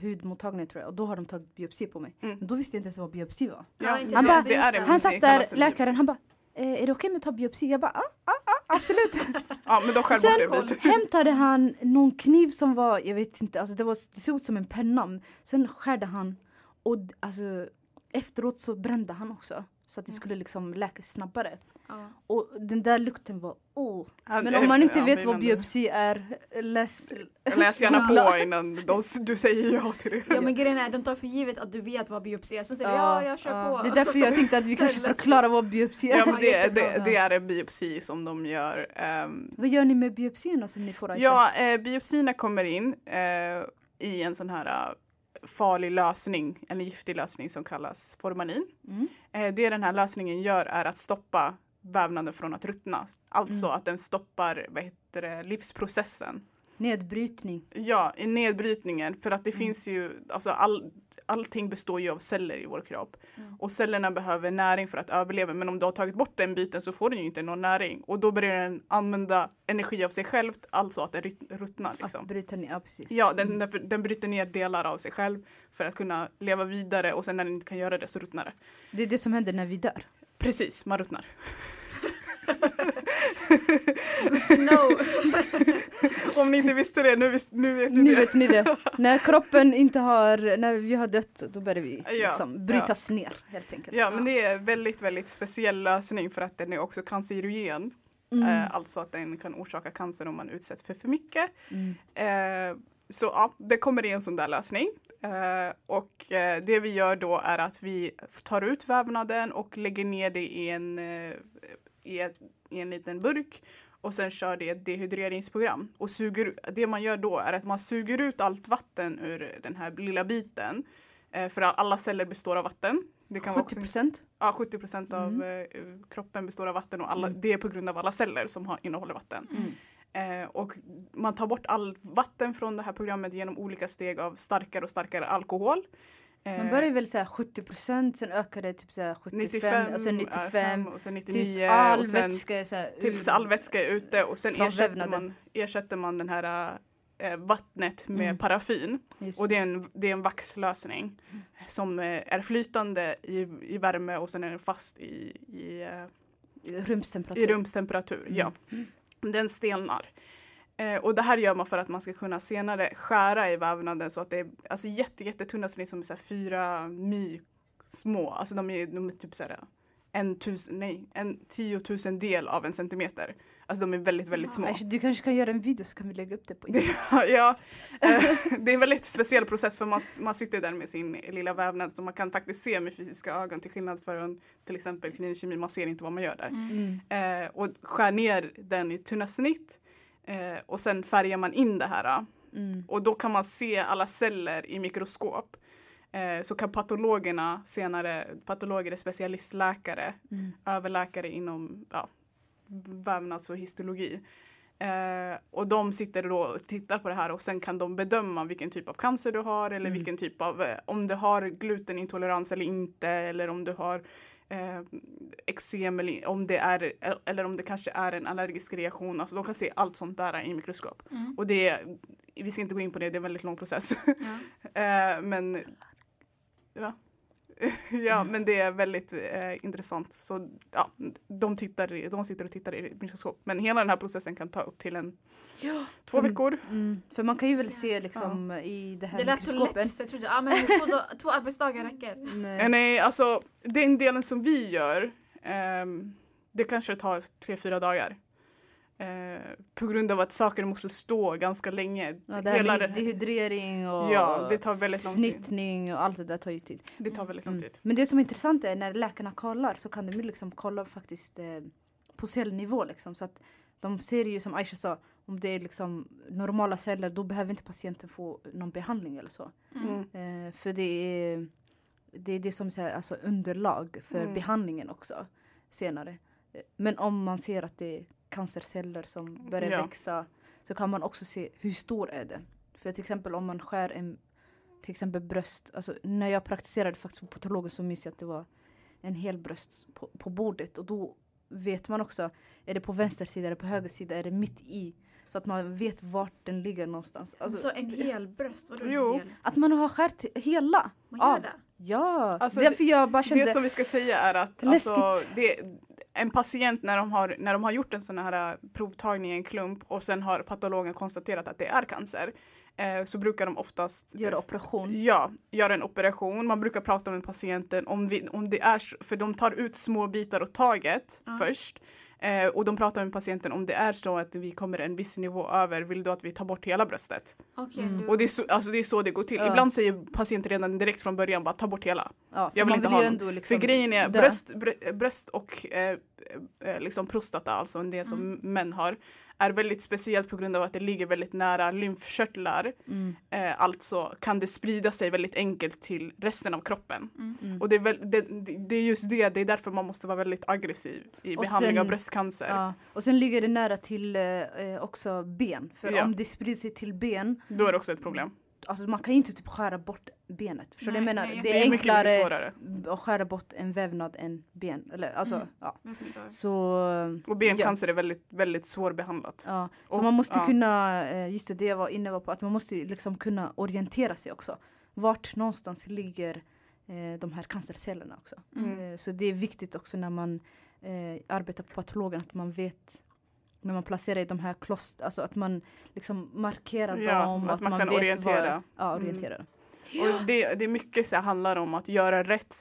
hudmottagningen tror jag och då har de tagit biopsi på mig. Mm. Men då visste jag inte ens vad biopsi var. Ja, inte Han bara- Han satt där, en läkaren, han bara eh, är det okej med att ta biopsi? Jag bara ja, ah, ah, absolut. Ja men skär Sen hämtade han någon kniv som var, jag vet inte, alltså det, var, det såg ut som en penna. Sen skärde han och alltså, efteråt så brände han också. Så att det skulle liksom läkas snabbare. Ja. Och den där lukten var oh. Men om man inte ja, vet vad biopsi är, läs. Läs gärna på innan de, du säger ja till det. ja men grejen är de tar för givet att du vet vad biopsi är. Så säger ja, ja jag kör på. Det är därför jag tänkte att vi kanske förklarar vad biopsi är. Ja men det, det, det är en biopsi som de gör. ehm, Vad gör ni med biopsierna som ni får? Ja, eh, biopsierna kommer in eh, i en sån här farlig lösning, en giftig lösning som kallas formalin. Mm. Eh, det den här lösningen gör är att stoppa vävnaden från att ruttna. Alltså Mm. att den stoppar vad heter det, livsprocessen. Nedbrytning. Ja, i nedbrytningen. För att det Mm. finns ju, alltså all, allting består ju av celler i vår kropp. Mm. Och cellerna behöver näring för att överleva. Men om du har tagit bort den biten så får den ju inte någon näring. Och då börjar den använda energi av sig själv, alltså att den ruttnar. Att Liksom. bryta ner, ja precis. Ja, den, den, den bryter ner delar av sig själv för att kunna leva vidare och sen när den inte kan göra det så ruttnar det. Det är det som händer när vi dör. Precis, man ruttnar. Om ni inte visste det, nu, vis, nu vet ni Nu det. vet ni det. när kroppen inte har, när vi har dött, då börjar vi Ja, liksom brytas ner helt enkelt. Ja, men det är väldigt, väldigt speciell lösning för att den är också cancerogen. Mm. Eh, alltså att den kan orsaka cancer om man utsätts för för mycket. Mm. Eh, så ja, det kommer i en sån där lösning. Eh, och eh, det vi gör då är att vi tar ut vävnaden och lägger ner det i en, eh, i, ett, i en liten burk och sen kör det ett dehydreringsprogram. Och suger, det man gör då är att man suger ut allt vatten ur den här lilla biten. Eh, för alla celler består av vatten. Det kan vara 70 också, procent. ja, 70 procent av Mm. eh, kroppen består av vatten och alla, Mm. det är på grund av alla celler som har, innehåller vatten. Mm. Eh, och man tar bort all vatten från det här programmet genom olika steg av starkare och starkare alkohol. Eh, Man börjar väl säga 70 procent, sen ökar det typ så här 75 95, och sen ja, 95. fem och sen Tills 99 all och sen vätska är så här tills all vätska är ute och sen ersätter vävnaden. man, ersätter man den här eh, vattnet med Mm. paraffin. Just Och det är en, det är en vaxlösning som eh, är flytande i, i värme och sen är den fast i, i, eh, det. Rumstemperatur. i rumstemperatur. Mm. Ja. Den stelnar. Eh, och det här gör man för att man ska kunna senare skära i vävnaden så att det är alltså jätte, jättetunna så det är som så här fyra my små. Alltså de är, de är typ så här en tusen, nej, en tiotusen del av en centimeter. Alltså de är väldigt, väldigt små. Aish, Du kanske kan göra en video så kan vi lägga upp det på internet. ja, eh, det är en väldigt speciell process för man, man sitter där med sin lilla vävnad så man kan faktiskt se med fysiska ögon till skillnad från till exempel klinisk kemi, man ser inte vad man gör där. Mm. Eh, och skär ner den i tunna snitt eh, och sen färgar man in det här. Mm. Och då kan man se alla celler i mikroskop. Eh, så kan patologerna senare, patologer är specialistläkare, Mm. överläkare inom ja, vävnads och histologi. Eh, och de sitter då och tittar på det här och sen kan de bedöma vilken typ av cancer du har eller Mm. vilken typ av, eh, om du har glutenintolerans eller inte eller om du har eh, eksem eller om det är, eller om det kanske är en allergisk reaktion. Alltså de kan se allt sånt där i mikroskop. Mm. Och det, vi ska inte gå in på det, det är en väldigt lång process. Ja. Eh, men ja. ja, men det är väldigt eh, intressant. Så ja, de, tittar, de sitter och tittar i mikroskop. Men hela den här processen kan ta upp till en Ja. två Mm. veckor. Mm. För man kan ju väl se liksom i det här Det lät så lätt så jag trodde ah, men två, två arbetsdagar räcker. Eh, Nej. nej, alltså den delen som vi gör, ehm, det kanske tar tre, fyra dagar. Eh, på grund av att saker måste stå ganska länge. Ja, det Hela här- dehydrering och ja, det tar väldigt lång tid. snittning och allt det där tar ju tid. Det tar väldigt lång Mm. tid. Men det som är intressant är när läkarna kollar så kan de ju liksom kolla faktiskt eh, på cellnivå liksom. Så att de ser ju som Aisha sa, om det är liksom normala celler då behöver inte patienten få någon behandling eller så. Mm. Eh, för det är det, är det som är alltså underlag för Mm. behandlingen också senare. Eh, Men om man ser att det cancerceller som börjar Ja. växa så kan man också se hur stor är det. För till exempel om man skär en till exempel bröst. Alltså, när jag praktiserade faktiskt på patologen så minns jag att det var en hel bröst på, på bordet och då vet man också, är det på vänster sida eller på höger sida, är det mitt i? Så att man vet vart den ligger någonstans. Alltså, så en hel bröst, vadå Jo. en hel? att man har skärt hela. Man gör av. det? Ja, Alltså, därför jag bara kände... Det som vi ska säga är att alltså, det, en patient när de, har, när de har gjort en sån här äh, provtagning i en klump och sen har patologen konstaterat att det är cancer eh, så brukar de oftast Göra operation. Ja, göra en operation. Man brukar prata med patienten om, vi, om det är för de tar ut små bitar åt taget Ja. först. Eh, och de pratar med patienten om det är så att vi kommer en viss nivå över, vill du att vi tar bort hela bröstet? Okej, Mm. Och det är, så, alltså det är så det går till. Ja. Ibland säger patienten redan direkt från början bara ta bort hela. Ja, Jag vill inte ju ha ändå liksom För grejen är bröst, brö, bröst och eh, eh, liksom prostata, alltså det som Mm. män har, är väldigt speciellt på grund av att det ligger väldigt nära lymfkörtlar. Mm. Eh, alltså kan det sprida sig väldigt enkelt till resten av kroppen. Mm. Mm. Och det är, väl, det, det är just det, det är därför man måste vara väldigt aggressiv i Och behandling av sen- bröstcancer. Ja. Och sen ligger det nära till eh, eh, också ben. För Ja. om det sprider sig till ben, Då är det också ett problem. Alltså man kan ju inte typ skära bort benet. Förstår du? Jag menar, det är enklare att skära bort en vävnad än ben. Eller, alltså, Mm. ja. Så, Och bencancer är väldigt, väldigt svårbehandlat. ja. så Och- man måste ja. kunna, eh, just det, det jag var inne på, att man måste liksom kunna orientera sig också. Vart någonstans ligger eh, de här cancercellerna också. Mm. Eh, Så det är viktigt också när man eh, arbetar på patologen att man vet när man placerar i de här kloster, alltså att man liksom markerar Ja, dem. att man kan vet orientera. Vad, ja, Mm. orientera. Och det, det är mycket så här, handlar om att göra rätt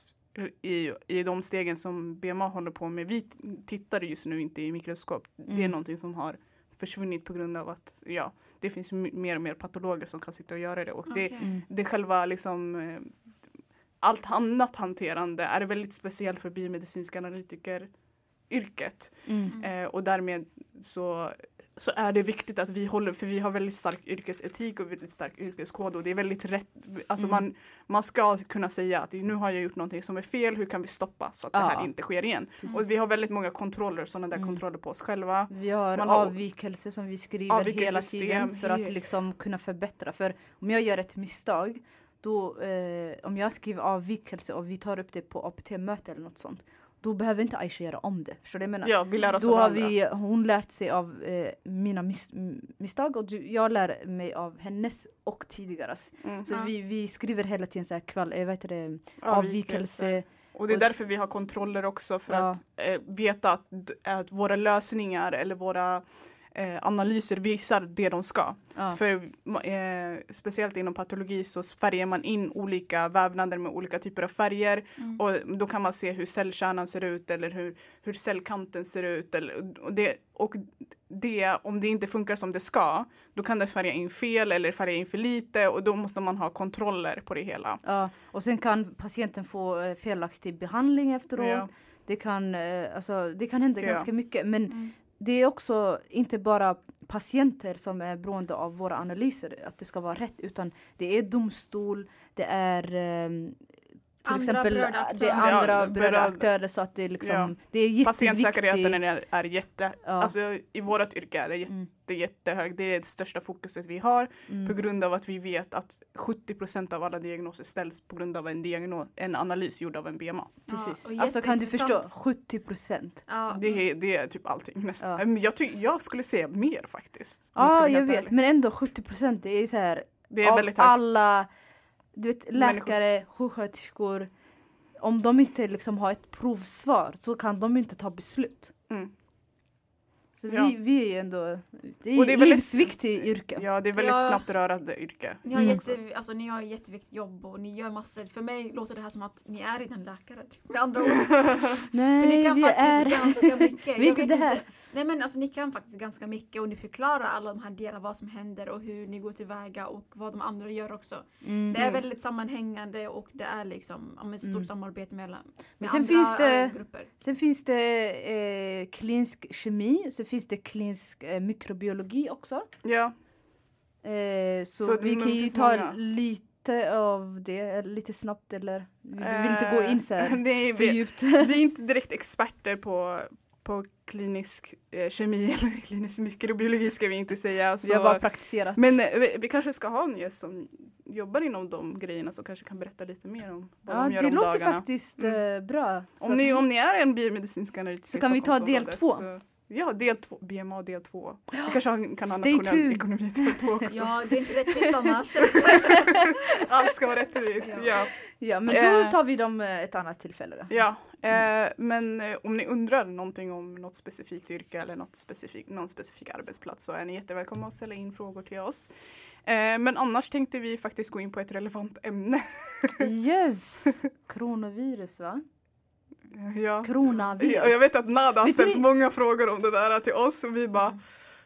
i, i de stegen som BMA håller på med. Vi tittar just nu inte i mikroskop. Det är Mm. någonting som har försvunnit på grund av att ja, det finns mer och mer patologer som kan sitta och göra det. Och det, Okej. Mm. det själva liksom eh, allt annat hanterande är väldigt speciellt för biomedicinska analytiker yrket. Mm. Eh, och därmed så, så är det viktigt att vi håller, för vi har väldigt stark yrkesetik och väldigt stark yrkeskod och det är väldigt rätt, alltså Mm. man, man ska kunna säga att nu har jag gjort någonting som är fel, hur kan vi stoppa så att det här Ja. inte sker igen? Precis. Och vi har väldigt många kontroller, sådana där Mm. kontroller på oss själva. Vi har, Man har- avvikelse som vi skriver hela tiden för att liksom kunna förbättra. För om jag gör ett misstag, då, eh, om jag skriver avvikelse och vi tar upp det på APT-möte eller något sånt, då behöver inte Aisha göra om det. Förstår du vad jag menar? Ja, vi lär oss Då av har vi, hon lärt sig av eh, mina mis misstag och du, jag lär mig av hennes och tidigares. Mm. Så Ja. vi, vi skriver hela tiden så här kval, eh, vad heter det, Avvikelse. avvikelse. Och det är Och- därför vi har kontroller också för Ja. att eh, veta att, att våra lösningar eller våra eh, analyser visar det de ska. Ja. För eh, speciellt inom patologi så färgar man in olika vävnader med olika typer av färger Mm. och då kan man se hur cellkärnan ser ut eller hur, hur cellkanten ser ut. Eller, och det, och det, om det inte funkar som det ska, då kan det färga in fel eller färga in för lite och då måste man ha kontroller på det hela. Ja, och sen kan patienten få eh, felaktig behandling efteråt. Ja. Det, kan, eh, alltså, det kan hända Ja. ganska mycket. Men Mm det är också inte bara patienter som är beroende av våra analyser, att det ska vara rätt, utan det är domstol, det är ehm, till Andra exempel berörda det är aktörer. andra Ja, alltså, berörda berörd- aktörer så att det är liksom, Ja. det är jätteviktigt. Patientsäkerheten är, är jätte, Ja. alltså i vårt yrke är det jätte, Mm. jättehög. Det är det största fokuset vi har Mm. på grund av att vi vet att 70% av alla diagnoser ställs på grund av en, diagnos, en analys gjord av en BMA. Precis. Ja, alltså kan du förstå? jätteintressant. 70 procent. Ja, Det, är, det är typ allting nästan. Ja. Men Jag, ty- jag skulle säga mer faktiskt. Ja, jag vet. ärlig. Men ändå 70 procent, det är så här. Det är av väldigt högt. alla du vet, läkare, sjuksköterskor. Om de inte liksom har ett provsvar så kan de inte ta beslut. Mm. Så Ja. vi, vi är ju ändå, det är, Och det är väldigt- livsviktigt yrke. Ja, det är väldigt Ja. snabbt rörande yrke. Ni har, Mm. jätte, alltså, ni har ett jätteviktigt jobb och ni gör massor. För mig låter det här som att ni är redan läkare. typ, Med andra ord. Nej, kan vi faktiskt är... ganska mycket. Vi är inte det här. Nej men alltså ni kan faktiskt ganska mycket och ni förklarar alla de här delarna, vad som händer och hur ni går tillväga och vad de andra gör också. Mm. Det är väldigt sammanhängande och det är liksom ja, men stort Mm. samarbete mellan med Men sen andra finns det- eh, grupper. Sen finns det eh, klinisk kemi, så finns det klinisk eh, mikrobiologi också. Ja, Eh, så, Så vi kan ju ta många. lite av det, eller lite snabbt eller vi vill inte gå in så Eh, här Nej, för vi, djupt. vi är inte direkt experter på, på klinisk eh, kemi eller klinisk mikrobiologi ska vi inte säga. Vi har Så, bara praktiserat. men eh, vi, vi kanske ska ha en gäst som jobbar inom de grejerna som kanske kan berätta lite mer om vad Ja, de gör det om låter dagarna. faktiskt Mm. eh, bra. Så Om ni, om ni är en biomedicinsk analytiker Så kan vi ta del två. så- Ja, del två. BMA del två. Vi kanske har- kan ha nationell ekonomi del två också. Ja, det är inte rättvist annars. Allt ska vara rättvist. Ja. Ja. Ja, men Eh. då tar vi dem eh, ett annat tillfälle. Då. Ja, eh, men eh, om ni undrar någonting om något specifikt yrke eller något specifik, någon specifik arbetsplats så är ni jättevälkomna att ställa in frågor till oss. Eh, men annars tänkte vi faktiskt gå in på ett relevant ämne. Yes! Coronavirus va? ja. Coronavirus. Ja, Jag vet att Nada har Vet ställt ni- många frågor om det där till oss och vi bara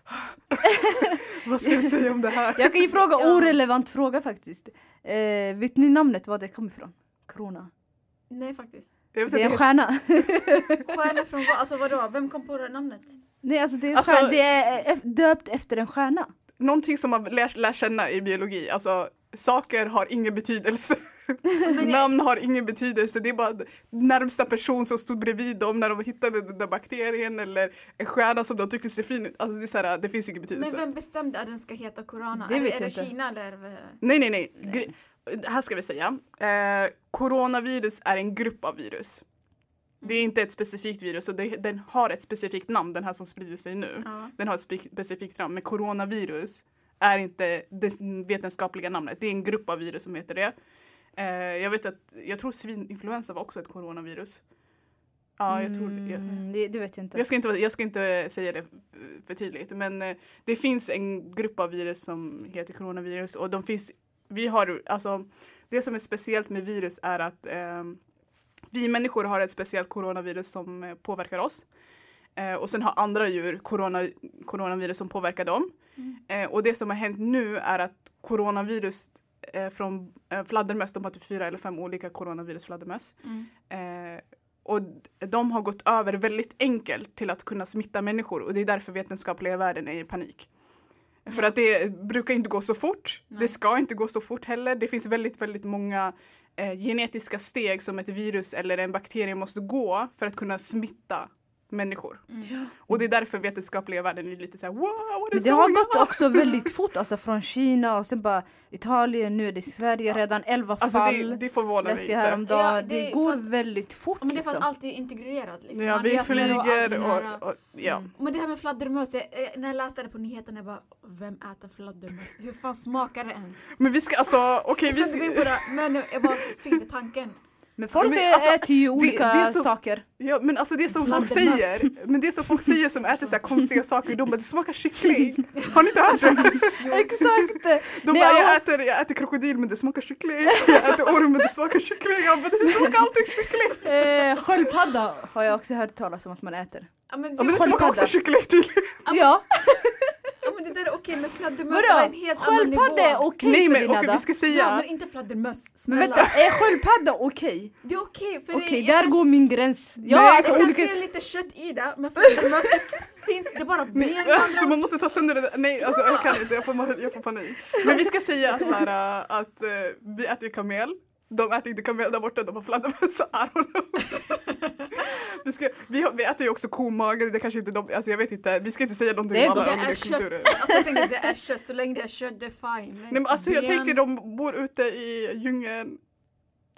Vad ska vi säga om det här? Jag kan ju fråga Ja. orelevant fråga faktiskt. Eh, vet ni namnet var det kommer ifrån? Corona. Nej faktiskt. Jag vet Det är en stjärna. Stjärna från vad? Alltså vadå? Vem kom på det namnet? Nej alltså det är, Alltså- stjärna. det är eh, döpt efter en stjärna. någonting som man lär, lär känna i biologi, alltså saker har ingen betydelse. Namn har ingen betydelse, det är bara närmsta person som stod bredvid dem när de hittade den där bakterien eller en stjärna som de tyckte ser fin ut. Alltså det, är så här, det finns ingen betydelse. Men vem bestämde att den ska heta Corona? Det är, är det. Kina eller? Nej, nej, nej. Gre- Här ska vi säga. Eh, coronavirus är en grupp av virus. Det är inte ett specifikt virus och det, den har ett specifikt namn, den här som sprider sig nu. Ja. Den har ett spe- specifikt namn, men coronavirus är inte det vetenskapliga namnet. Det är en grupp av virus som heter det. Eh, jag vet att, jag tror svininfluensa var också ett coronavirus. Ja, jag tror det. Mm, det. Det vet jag inte. Jag ska, inte, jag ska inte säga det för tydligt men eh, det finns en grupp av virus som heter coronavirus och de finns, vi har, alltså det som är speciellt med virus är att eh, vi människor har ett speciellt coronavirus som eh, påverkar oss. Eh, och sen har andra djur corona, coronavirus som påverkar dem. Eh, och det som har hänt nu är att coronavirus eh, från eh, fladdermöss, de har typ fyra eller fem olika coronavirus fladdermöss. Mm. Och de har gått över väldigt enkelt till att kunna smitta människor och det är därför vetenskapliga världen är i panik. För att det brukar inte gå så fort. Nej. Det ska inte gå så fort heller. Det finns väldigt, väldigt många eh, genetiska steg som ett virus eller en bakterie måste gå för att kunna smitta människor. Mm. Och det är därför vetenskapliga världen är lite såhär wow, what Men is det har gått on? också väldigt fort, alltså från Kina och sen bara Italien, nu är det Sverige redan, 11 Alltså fall. det, det förvånar mig inte. häromdagen. Ja, det, det går för att- väldigt fort men det är för att liksom. allt är integrerat. Liksom. Ja, vi och flyger här. och, och ja. Mm. Men det här med fladdermöss, eh, när jag läste det på nyheterna jag bara Vem äter fladdermöss? Hur fan smakar det ens? Men vi ska alltså, okej Jag vi ska inte gå in på det, men jag bara fick det tanken. Men folk Men alltså, äter ju olika det är så- saker. Ja men alltså det som folk Fladdermöss. säger, men det som folk säger som äter så här konstiga saker, de bara det smakar kyckling. Har ni inte hört det? Exakt! De Nej, bara jag- jag äter, jag äter krokodil men det smakar kyckling, jag äter orm men det smakar kyckling, jag bara det smakar alltid kyckling. Eh, sköldpadda har jag också hört talas om att man äter. Ja men, Ja det, men det smakar också kyckling tydligen. Ja, ja, men det där är okej men fladdermöss var en helt annan nivå. Sköldpadda är okej Nej för men okej Nada. vi ska Ja säga, men inte fladdermöss, Men snälla. vänta, är sköldpadda okej? Det är okej för Okej, det, jag där kan går s- min gräns. Ja, Nej, alltså Jag kan olika... se lite kött i det men fladdermöss det finns det är bara ben nej, alltså man man måste ta sönder det där. nej alltså jag kan inte, jag får, jag får panik. Men vi ska säga så här äh, att äh, vi äter ju kamel, de äter inte kamel där borta, de har fladdermöss. Vi, ska, vi, har, vi äter ju också komage, det kanske inte de, alltså jag vet inte, vi ska inte säga någonting Det om alla är kulturer. Alltså jag tänker det är kött, så länge det är kött det är fine. Nej men alltså jag Ben- tänker de bor ute i djungeln.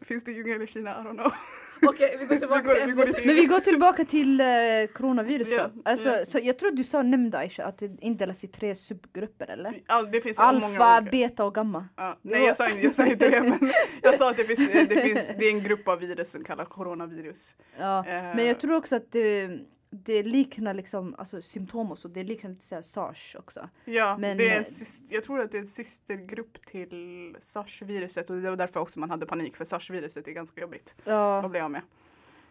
Finns det djungel i Kina? I don't know. Okej vi går tillbaka Vi går- till ämnet. Men vi går tillbaka till eh, coronavirus då. Ja, Alltså, ja. Så jag tror du sa nämnde Aisha att det indelas i tre subgrupper eller? Ja, det finns många Alfa, olika. beta och gamma. Ja, nej jag sa, inte- jag sa inte det men jag sa att det finns, det finns, det är en grupp av virus som kallas coronavirus. Ja. Eh. Men jag tror också att det, det liknar liksom, alltså symptom och så, det liknar lite såhär sars också. Ja, Men, det är eh, en, sys- jag tror att det är en systergrupp till sars-viruset och det var därför också man hade panik för sars-viruset är ganska jobbigt Ja. att bli av med.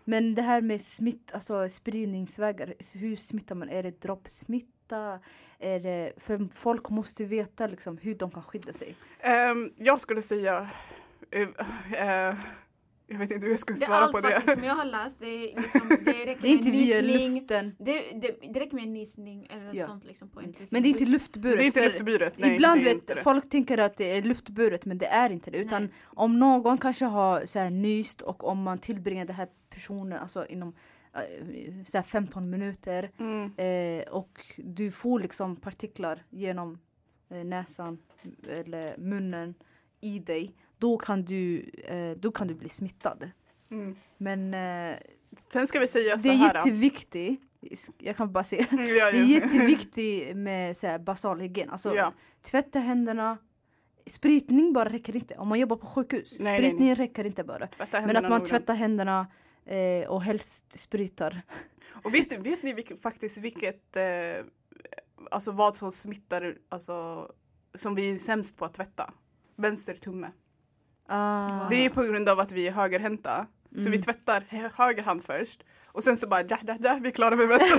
Men det här med smitt, alltså spridningsvägar, hur smittar man? Är det droppsmitta? Är det, för folk måste veta liksom hur de kan skydda sig. Ehm, jag skulle säga, eh, eh, jag vet inte hur jag skulle Det är svara allt på det. faktiskt som jag har läst. Det, är liksom, det räcker Det är med inte via nysning. luften. Det, det, det räcker med en nysning eller Ja. sånt liksom på en till Men det är inte luftburet. Det är inte luftburet, nej. Ibland det vet det. folk tänker att det är luftburet men det är inte det. Utan Nej. om någon kanske har så här, nyst och om man tillbringar den här personen alltså, inom eh, så här, 15 minuter Mm. eh, och du får liksom partiklar genom eh, näsan eller munnen i dig. Då kan du, eh, då kan du bli smittad. Mm. Men eh, Sen ska vi säga så det är här. jätteviktigt. Jag kan bara säga. Mm, ja, Det är ja. jätteviktigt med så här, basal hygien. Alltså, Ja. Tvätta händerna. Spritning bara räcker inte. Om man jobbar på sjukhus. Nej, nej, spritning räcker inte bara. Men att man tvättar händerna eh, och helst spritar. Och vet, vet ni vilket, faktiskt vilket, eh, alltså vad som smittar, alltså som vi är sämst på att tvätta? Vänster tumme. Ah. Det är på grund av att vi är högerhänta. Så Mm. vi tvättar hö- höger hand först. Och sen så bara ja, ja, ja, vi klarar med vänster.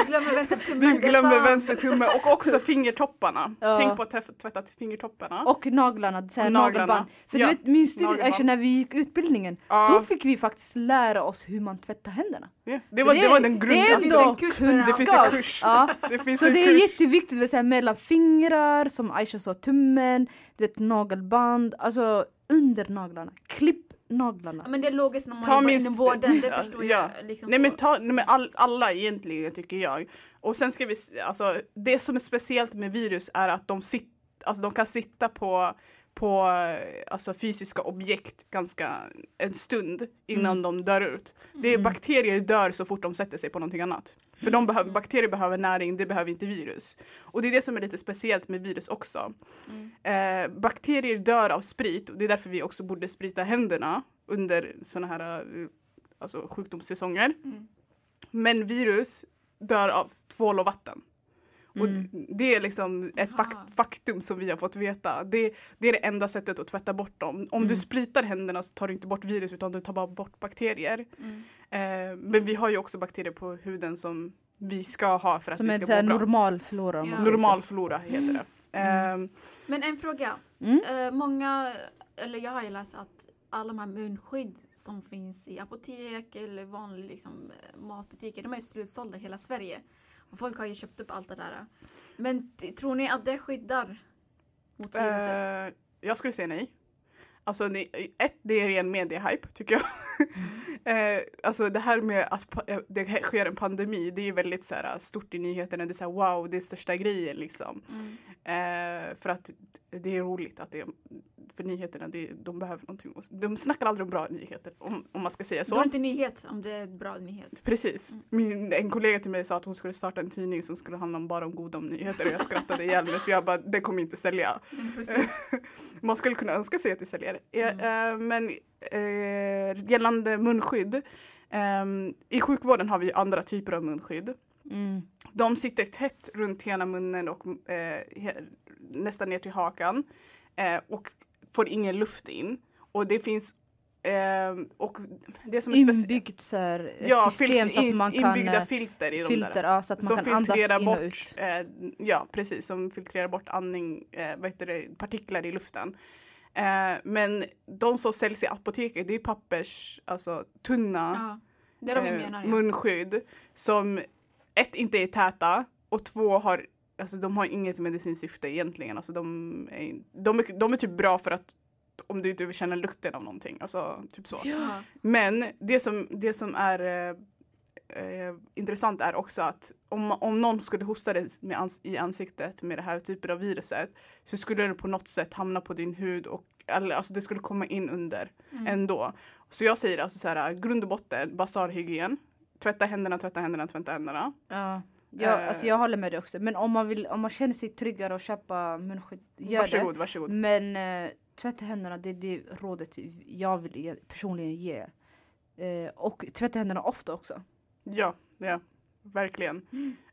Vi glömmer vänster tummen. vi det glömmer vänster tumme och också fingertopparna. Ja. Tänk på att tvätta, fingertopparna. Och naglarna, så här Och naglarna. nagelband. För Ja, du vet, minns du nagelband. Aisha, när vi gick utbildningen? Ja. Då fick vi faktiskt lära oss hur man tvättar händerna. Ja, det, var, det, var den grund... Det alltså, finns en kurs det det finns en kurs. Ja. Det finns Så en det är kurs. jätteviktigt, så här, mellan fingrar, som Aisha sa, tummen, du vet nagelband, alltså under naglarna. Klipp naglarna. Men det är logiskt när man Ta jobbar minst- inom vården, det förstår ja. jag. Liksom Nej men, ta, nej, men all, alla egentligen tycker jag. Och sen ska vi, alltså det som är speciellt med virus är att de, sit, alltså, de kan sitta på, på alltså, fysiska objekt ganska en stund innan de dör ut. Det är, Bakterier dör så fort de sätter sig på någonting annat. För de behöver, bakterier behöver näring, det behöver inte virus. Och det är det som är lite speciellt med virus också. Eh, bakterier dör av sprit och det är därför vi också borde sprita händerna under sådana här eh, alltså, sjukdomssäsonger. Mm. Men virus dör av tvål och vatten. Och Mm. det är liksom ett Aha. fak- faktum som vi har fått veta. Det, det är det enda sättet att tvätta bort dem. Om du spritar händerna så tar du inte bort virus utan du tar bara bort bakterier. Mm. Eh, men vi har ju också bakterier på huden som vi ska ha för att Som vi ska må bra. normal flora. om man Ja. säger så. Normal flora heter det. Eh, Men en fråga. Mm. Eh, många, eller jag har ju läst att alla de här munskydd som finns i apotek eller vanliga liksom, eh, matbutiker, de är slutsålda i hela Sverige. Och folk har ju köpt upp allt det där. Men tror ni att det skyddar mot viruset? Eh, jag skulle säga nej. Alltså ett, det är ren mediehype tycker jag. Eh, alltså det här med att eh, det sker en pandemi, det är ju väldigt så här, stort i nyheterna. Det är så här, wow, det är största grejen liksom. Mm. Eh, för att det är roligt att det för nyheterna, det, de behöver någonting. De snackar aldrig om bra nyheter om, om man ska säga Så. Det är inte nyhet om det är bra nyhet. Precis. Min, en kollega till mig sa att hon skulle starta en tidning som skulle handla om bara om goda nyheter och jag skrattade ihjäl mig för jag bara, det kommer inte sälja. Precis. Man skulle kunna önska sig att det säljer. Eh, eh, men eh, gällande munskydd. ehm, I sjukvården har vi andra typer av munskydd. Mm. De sitter tätt runt hela munnen och eh, nästan ner till hakan. Eh, och får ingen luft in. Och det finns ehm, och det som är. Inbyggt så här, Ja, system så att man kan inbyggda eh, filter i de filter, där. ja, så att man Som kan andas in filtrerar och bort, ut. eh, ja precis, som filtrerar bort andning, eh, vad heter det, partiklar i luften. Eh, men de som säljs i apoteket det är pappers, alltså tunna Ja, eh, menar. Ja. munskydd som ett inte är täta och två har Alltså de har inget medicinskt syfte egentligen. Alltså de, är, de, är, de är typ bra för att om du inte vill känna lukten av någonting. Alltså typ så. Ja. Men det som, det som är eh, intressant är också att om, om någon skulle hosta dig ans- i ansiktet med det här typen av viruset så skulle det på något sätt hamna på din hud och eller, alltså det skulle komma in under Mm. ändå. Så jag säger alltså så här, grund och botten, basarhygien. Tvätta händerna, tvätta händerna, tvätta händerna. Ja. Ja, Eh. alltså jag håller med dig också. Men om man, vill, om man känner sig tryggare att köpa munskydd, gör Varsågod, det. varsågod. Men eh, tvätta händerna, det är det rådet jag vill ge, personligen ge. Eh, och tvätta händerna ofta också. Ja, ja, verkligen.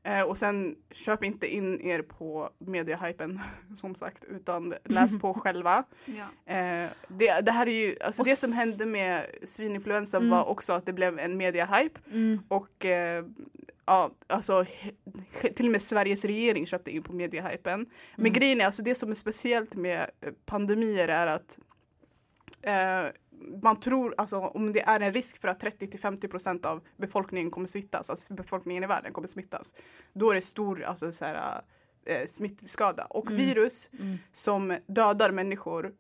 Eh, och sen köp inte in er på mediehypen som sagt utan läs på själva. Ja. Eh, det, det här är ju, alltså Och det som hände med svininfluensa Mm. var också att det blev en mediahype Mm. och eh, ja, alltså till och med Sveriges regering köpte in på mediehypen. Men Mm. grejen är alltså det som är speciellt med eh, pandemier är att eh, man tror, alltså om det är en risk för att 30 till 50 procent av befolkningen kommer smittas, alltså befolkningen i världen kommer smittas, då är det stor alltså, så här, eh, smittskada. Och Mm. virus Mm. som dödar människor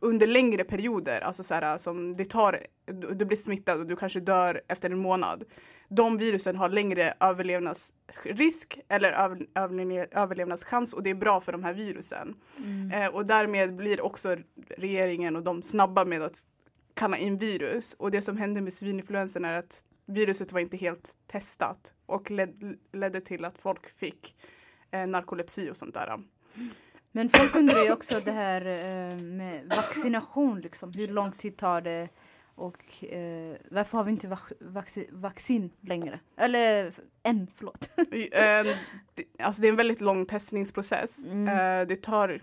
under längre perioder, alltså så här, som det tar, du du blir smittad och du kanske dör efter en månad. De virusen har längre överlevnadsrisk eller över, överle- överlevnadschans och det är bra för de här virusen. Mm. Eh, och därmed blir också regeringen och de snabba med att kalla in virus. Och det som hände med svininfluensan är att viruset var inte helt testat och led, ledde till att folk fick eh, narkolepsi och sånt där. Men folk undrar ju också det här eh, med vaccination, liksom. hur lång tid tar det? Och eh, varför har vi inte vac- vaccin, vaccin längre? Eller än, förlåt. Eh, det, alltså det är en väldigt lång testningsprocess. Mm. Eh, det tar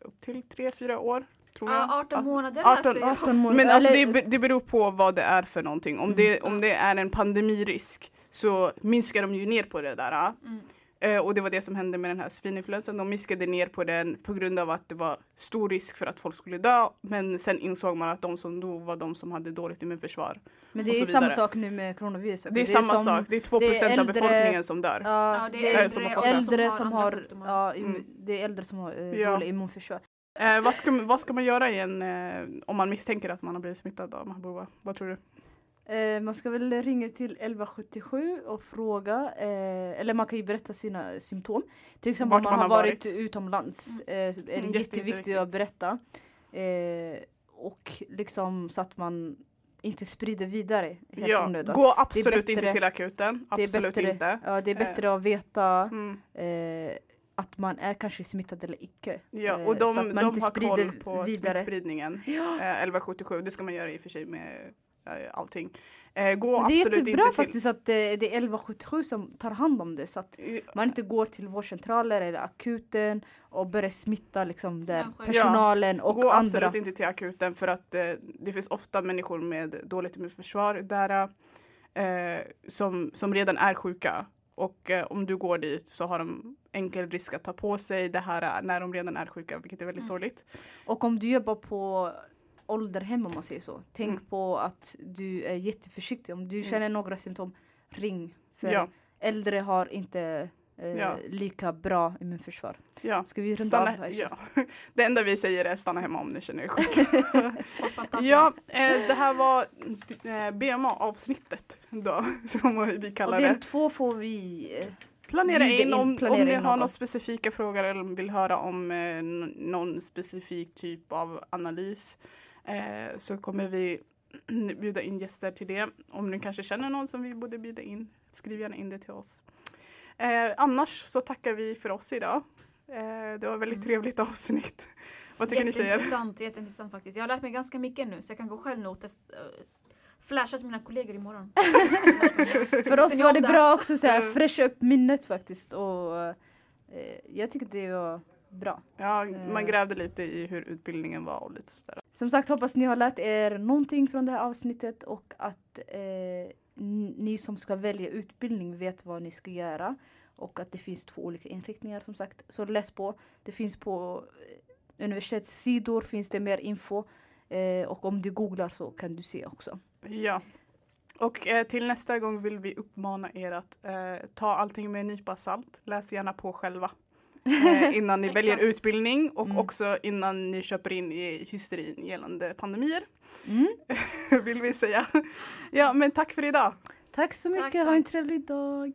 upp till tre, fyra år tror jag. Ja, 18 månader 18 läste jag. 18 månader. Men alltså det, det beror på vad det är för någonting. Om, Mm. det, om det är en pandemirisk så minskar de ju ner på det där. Mm. Eh, och det var det som hände med den här svininfluensan. De minskade ner på den på grund av att det var stor risk för att folk skulle dö. Men sen insåg man att de som dog var de som hade dåligt immunförsvar. Men det är samma sak nu med coronaviruset. Det är, samma som- sak. Det är 2 det är av befolkningen som dör. Ja, det det är är äldre som har det. äldre som som har ja, Mm. det är äldre som har eh, Ja. dåligt immunförsvar. Eh, vad, ska, vad ska man göra en, eh, om man misstänker att man har blivit smittad av Mahbouba? Vad tror du? Eh, man ska väl ringa till 1177 och fråga, eh, eller man kan ju berätta sina symptom. Till exempel Vart om man, man har varit varit. utomlands. Eh, så är det Mm, jätteviktigt att berätta. Eh, och liksom så att man inte sprider vidare helt Ja, onödan. gå absolut bättre- inte till akuten. Absolut bättre, inte. Ja, det är bättre att veta Mm. eh, att man är kanske smittad eller icke. Ja, Eh, och de, så att man de inte har koll på vidare. smittspridningen. Ja. Eh, 1177, det ska man göra i och för sig med eh, allting. Eh, gå Det är absolut jättebra inte till... faktiskt att eh, det är 1177 som tar hand om det så att man inte går till vårdcentraler eller akuten och börjar smitta liksom där Ja, personalen och Gå andra. absolut inte till akuten för att eh, det finns ofta människor med dåligt immunförsvar där eh, som, som redan är sjuka. Och eh, om du går dit så har de enkel risk att ta på sig det här eh, när de redan är sjuka, vilket är väldigt Mm. sorgligt. Och om du jobbar på ålderhem om man säger så. Tänk Mm. på att du är jätteförsiktig. Om du känner några symptom, ring. För Ja, äldre har inte eh, Ja. lika bra immunförsvar. ja. Ska vi runda av Stanna, här? ja. Det enda vi säger är stanna hemma om ni känner er sjuka. Och Ja, eh, det här var eh, BMA-avsnittet då, som vi Och kallar del det. två får vi eh, Planera bjuda in om, planera om ni in har några specifika frågor eller vill höra om eh, någon specifik typ av analys eh, så kommer vi bjuda in gäster till det. Om ni kanske känner någon som vi borde bjuda in, skriv gärna in det till oss. Eh, annars så tackar vi för oss idag. Eh, det var ett väldigt Mm. trevligt avsnitt. Vad tycker ni tjejer? Jätteintressant, faktiskt. Jag har lärt mig ganska mycket nu så jag kan gå själv nu och testa, uh, flasha till mina kollegor imorgon. För oss var det bra också Mm. fräscha upp minnet faktiskt. Och, eh, jag tycker det var bra. Ja, Eh. man grävde lite i hur utbildningen var och lite sådär. Som sagt hoppas ni har lärt er någonting från det här avsnittet och att eh, ni som ska välja utbildning vet vad ni ska göra. Och att det finns två olika inriktningar som sagt. Så läs på. Det finns på eh, universitetssidor finns det mer info. Eh, och om du googlar så kan du se också. Ja. Och eh, till nästa gång vill vi uppmana er att eh, ta allting med en nypa salt. Läs gärna på själva. Eh, innan ni väljer utbildning och Mm. också innan ni köper in i hysterin gällande pandemier. Mm. vill vi säga. Ja men tack för idag. Tack så mycket, Tack, ha en tack. trevlig dag.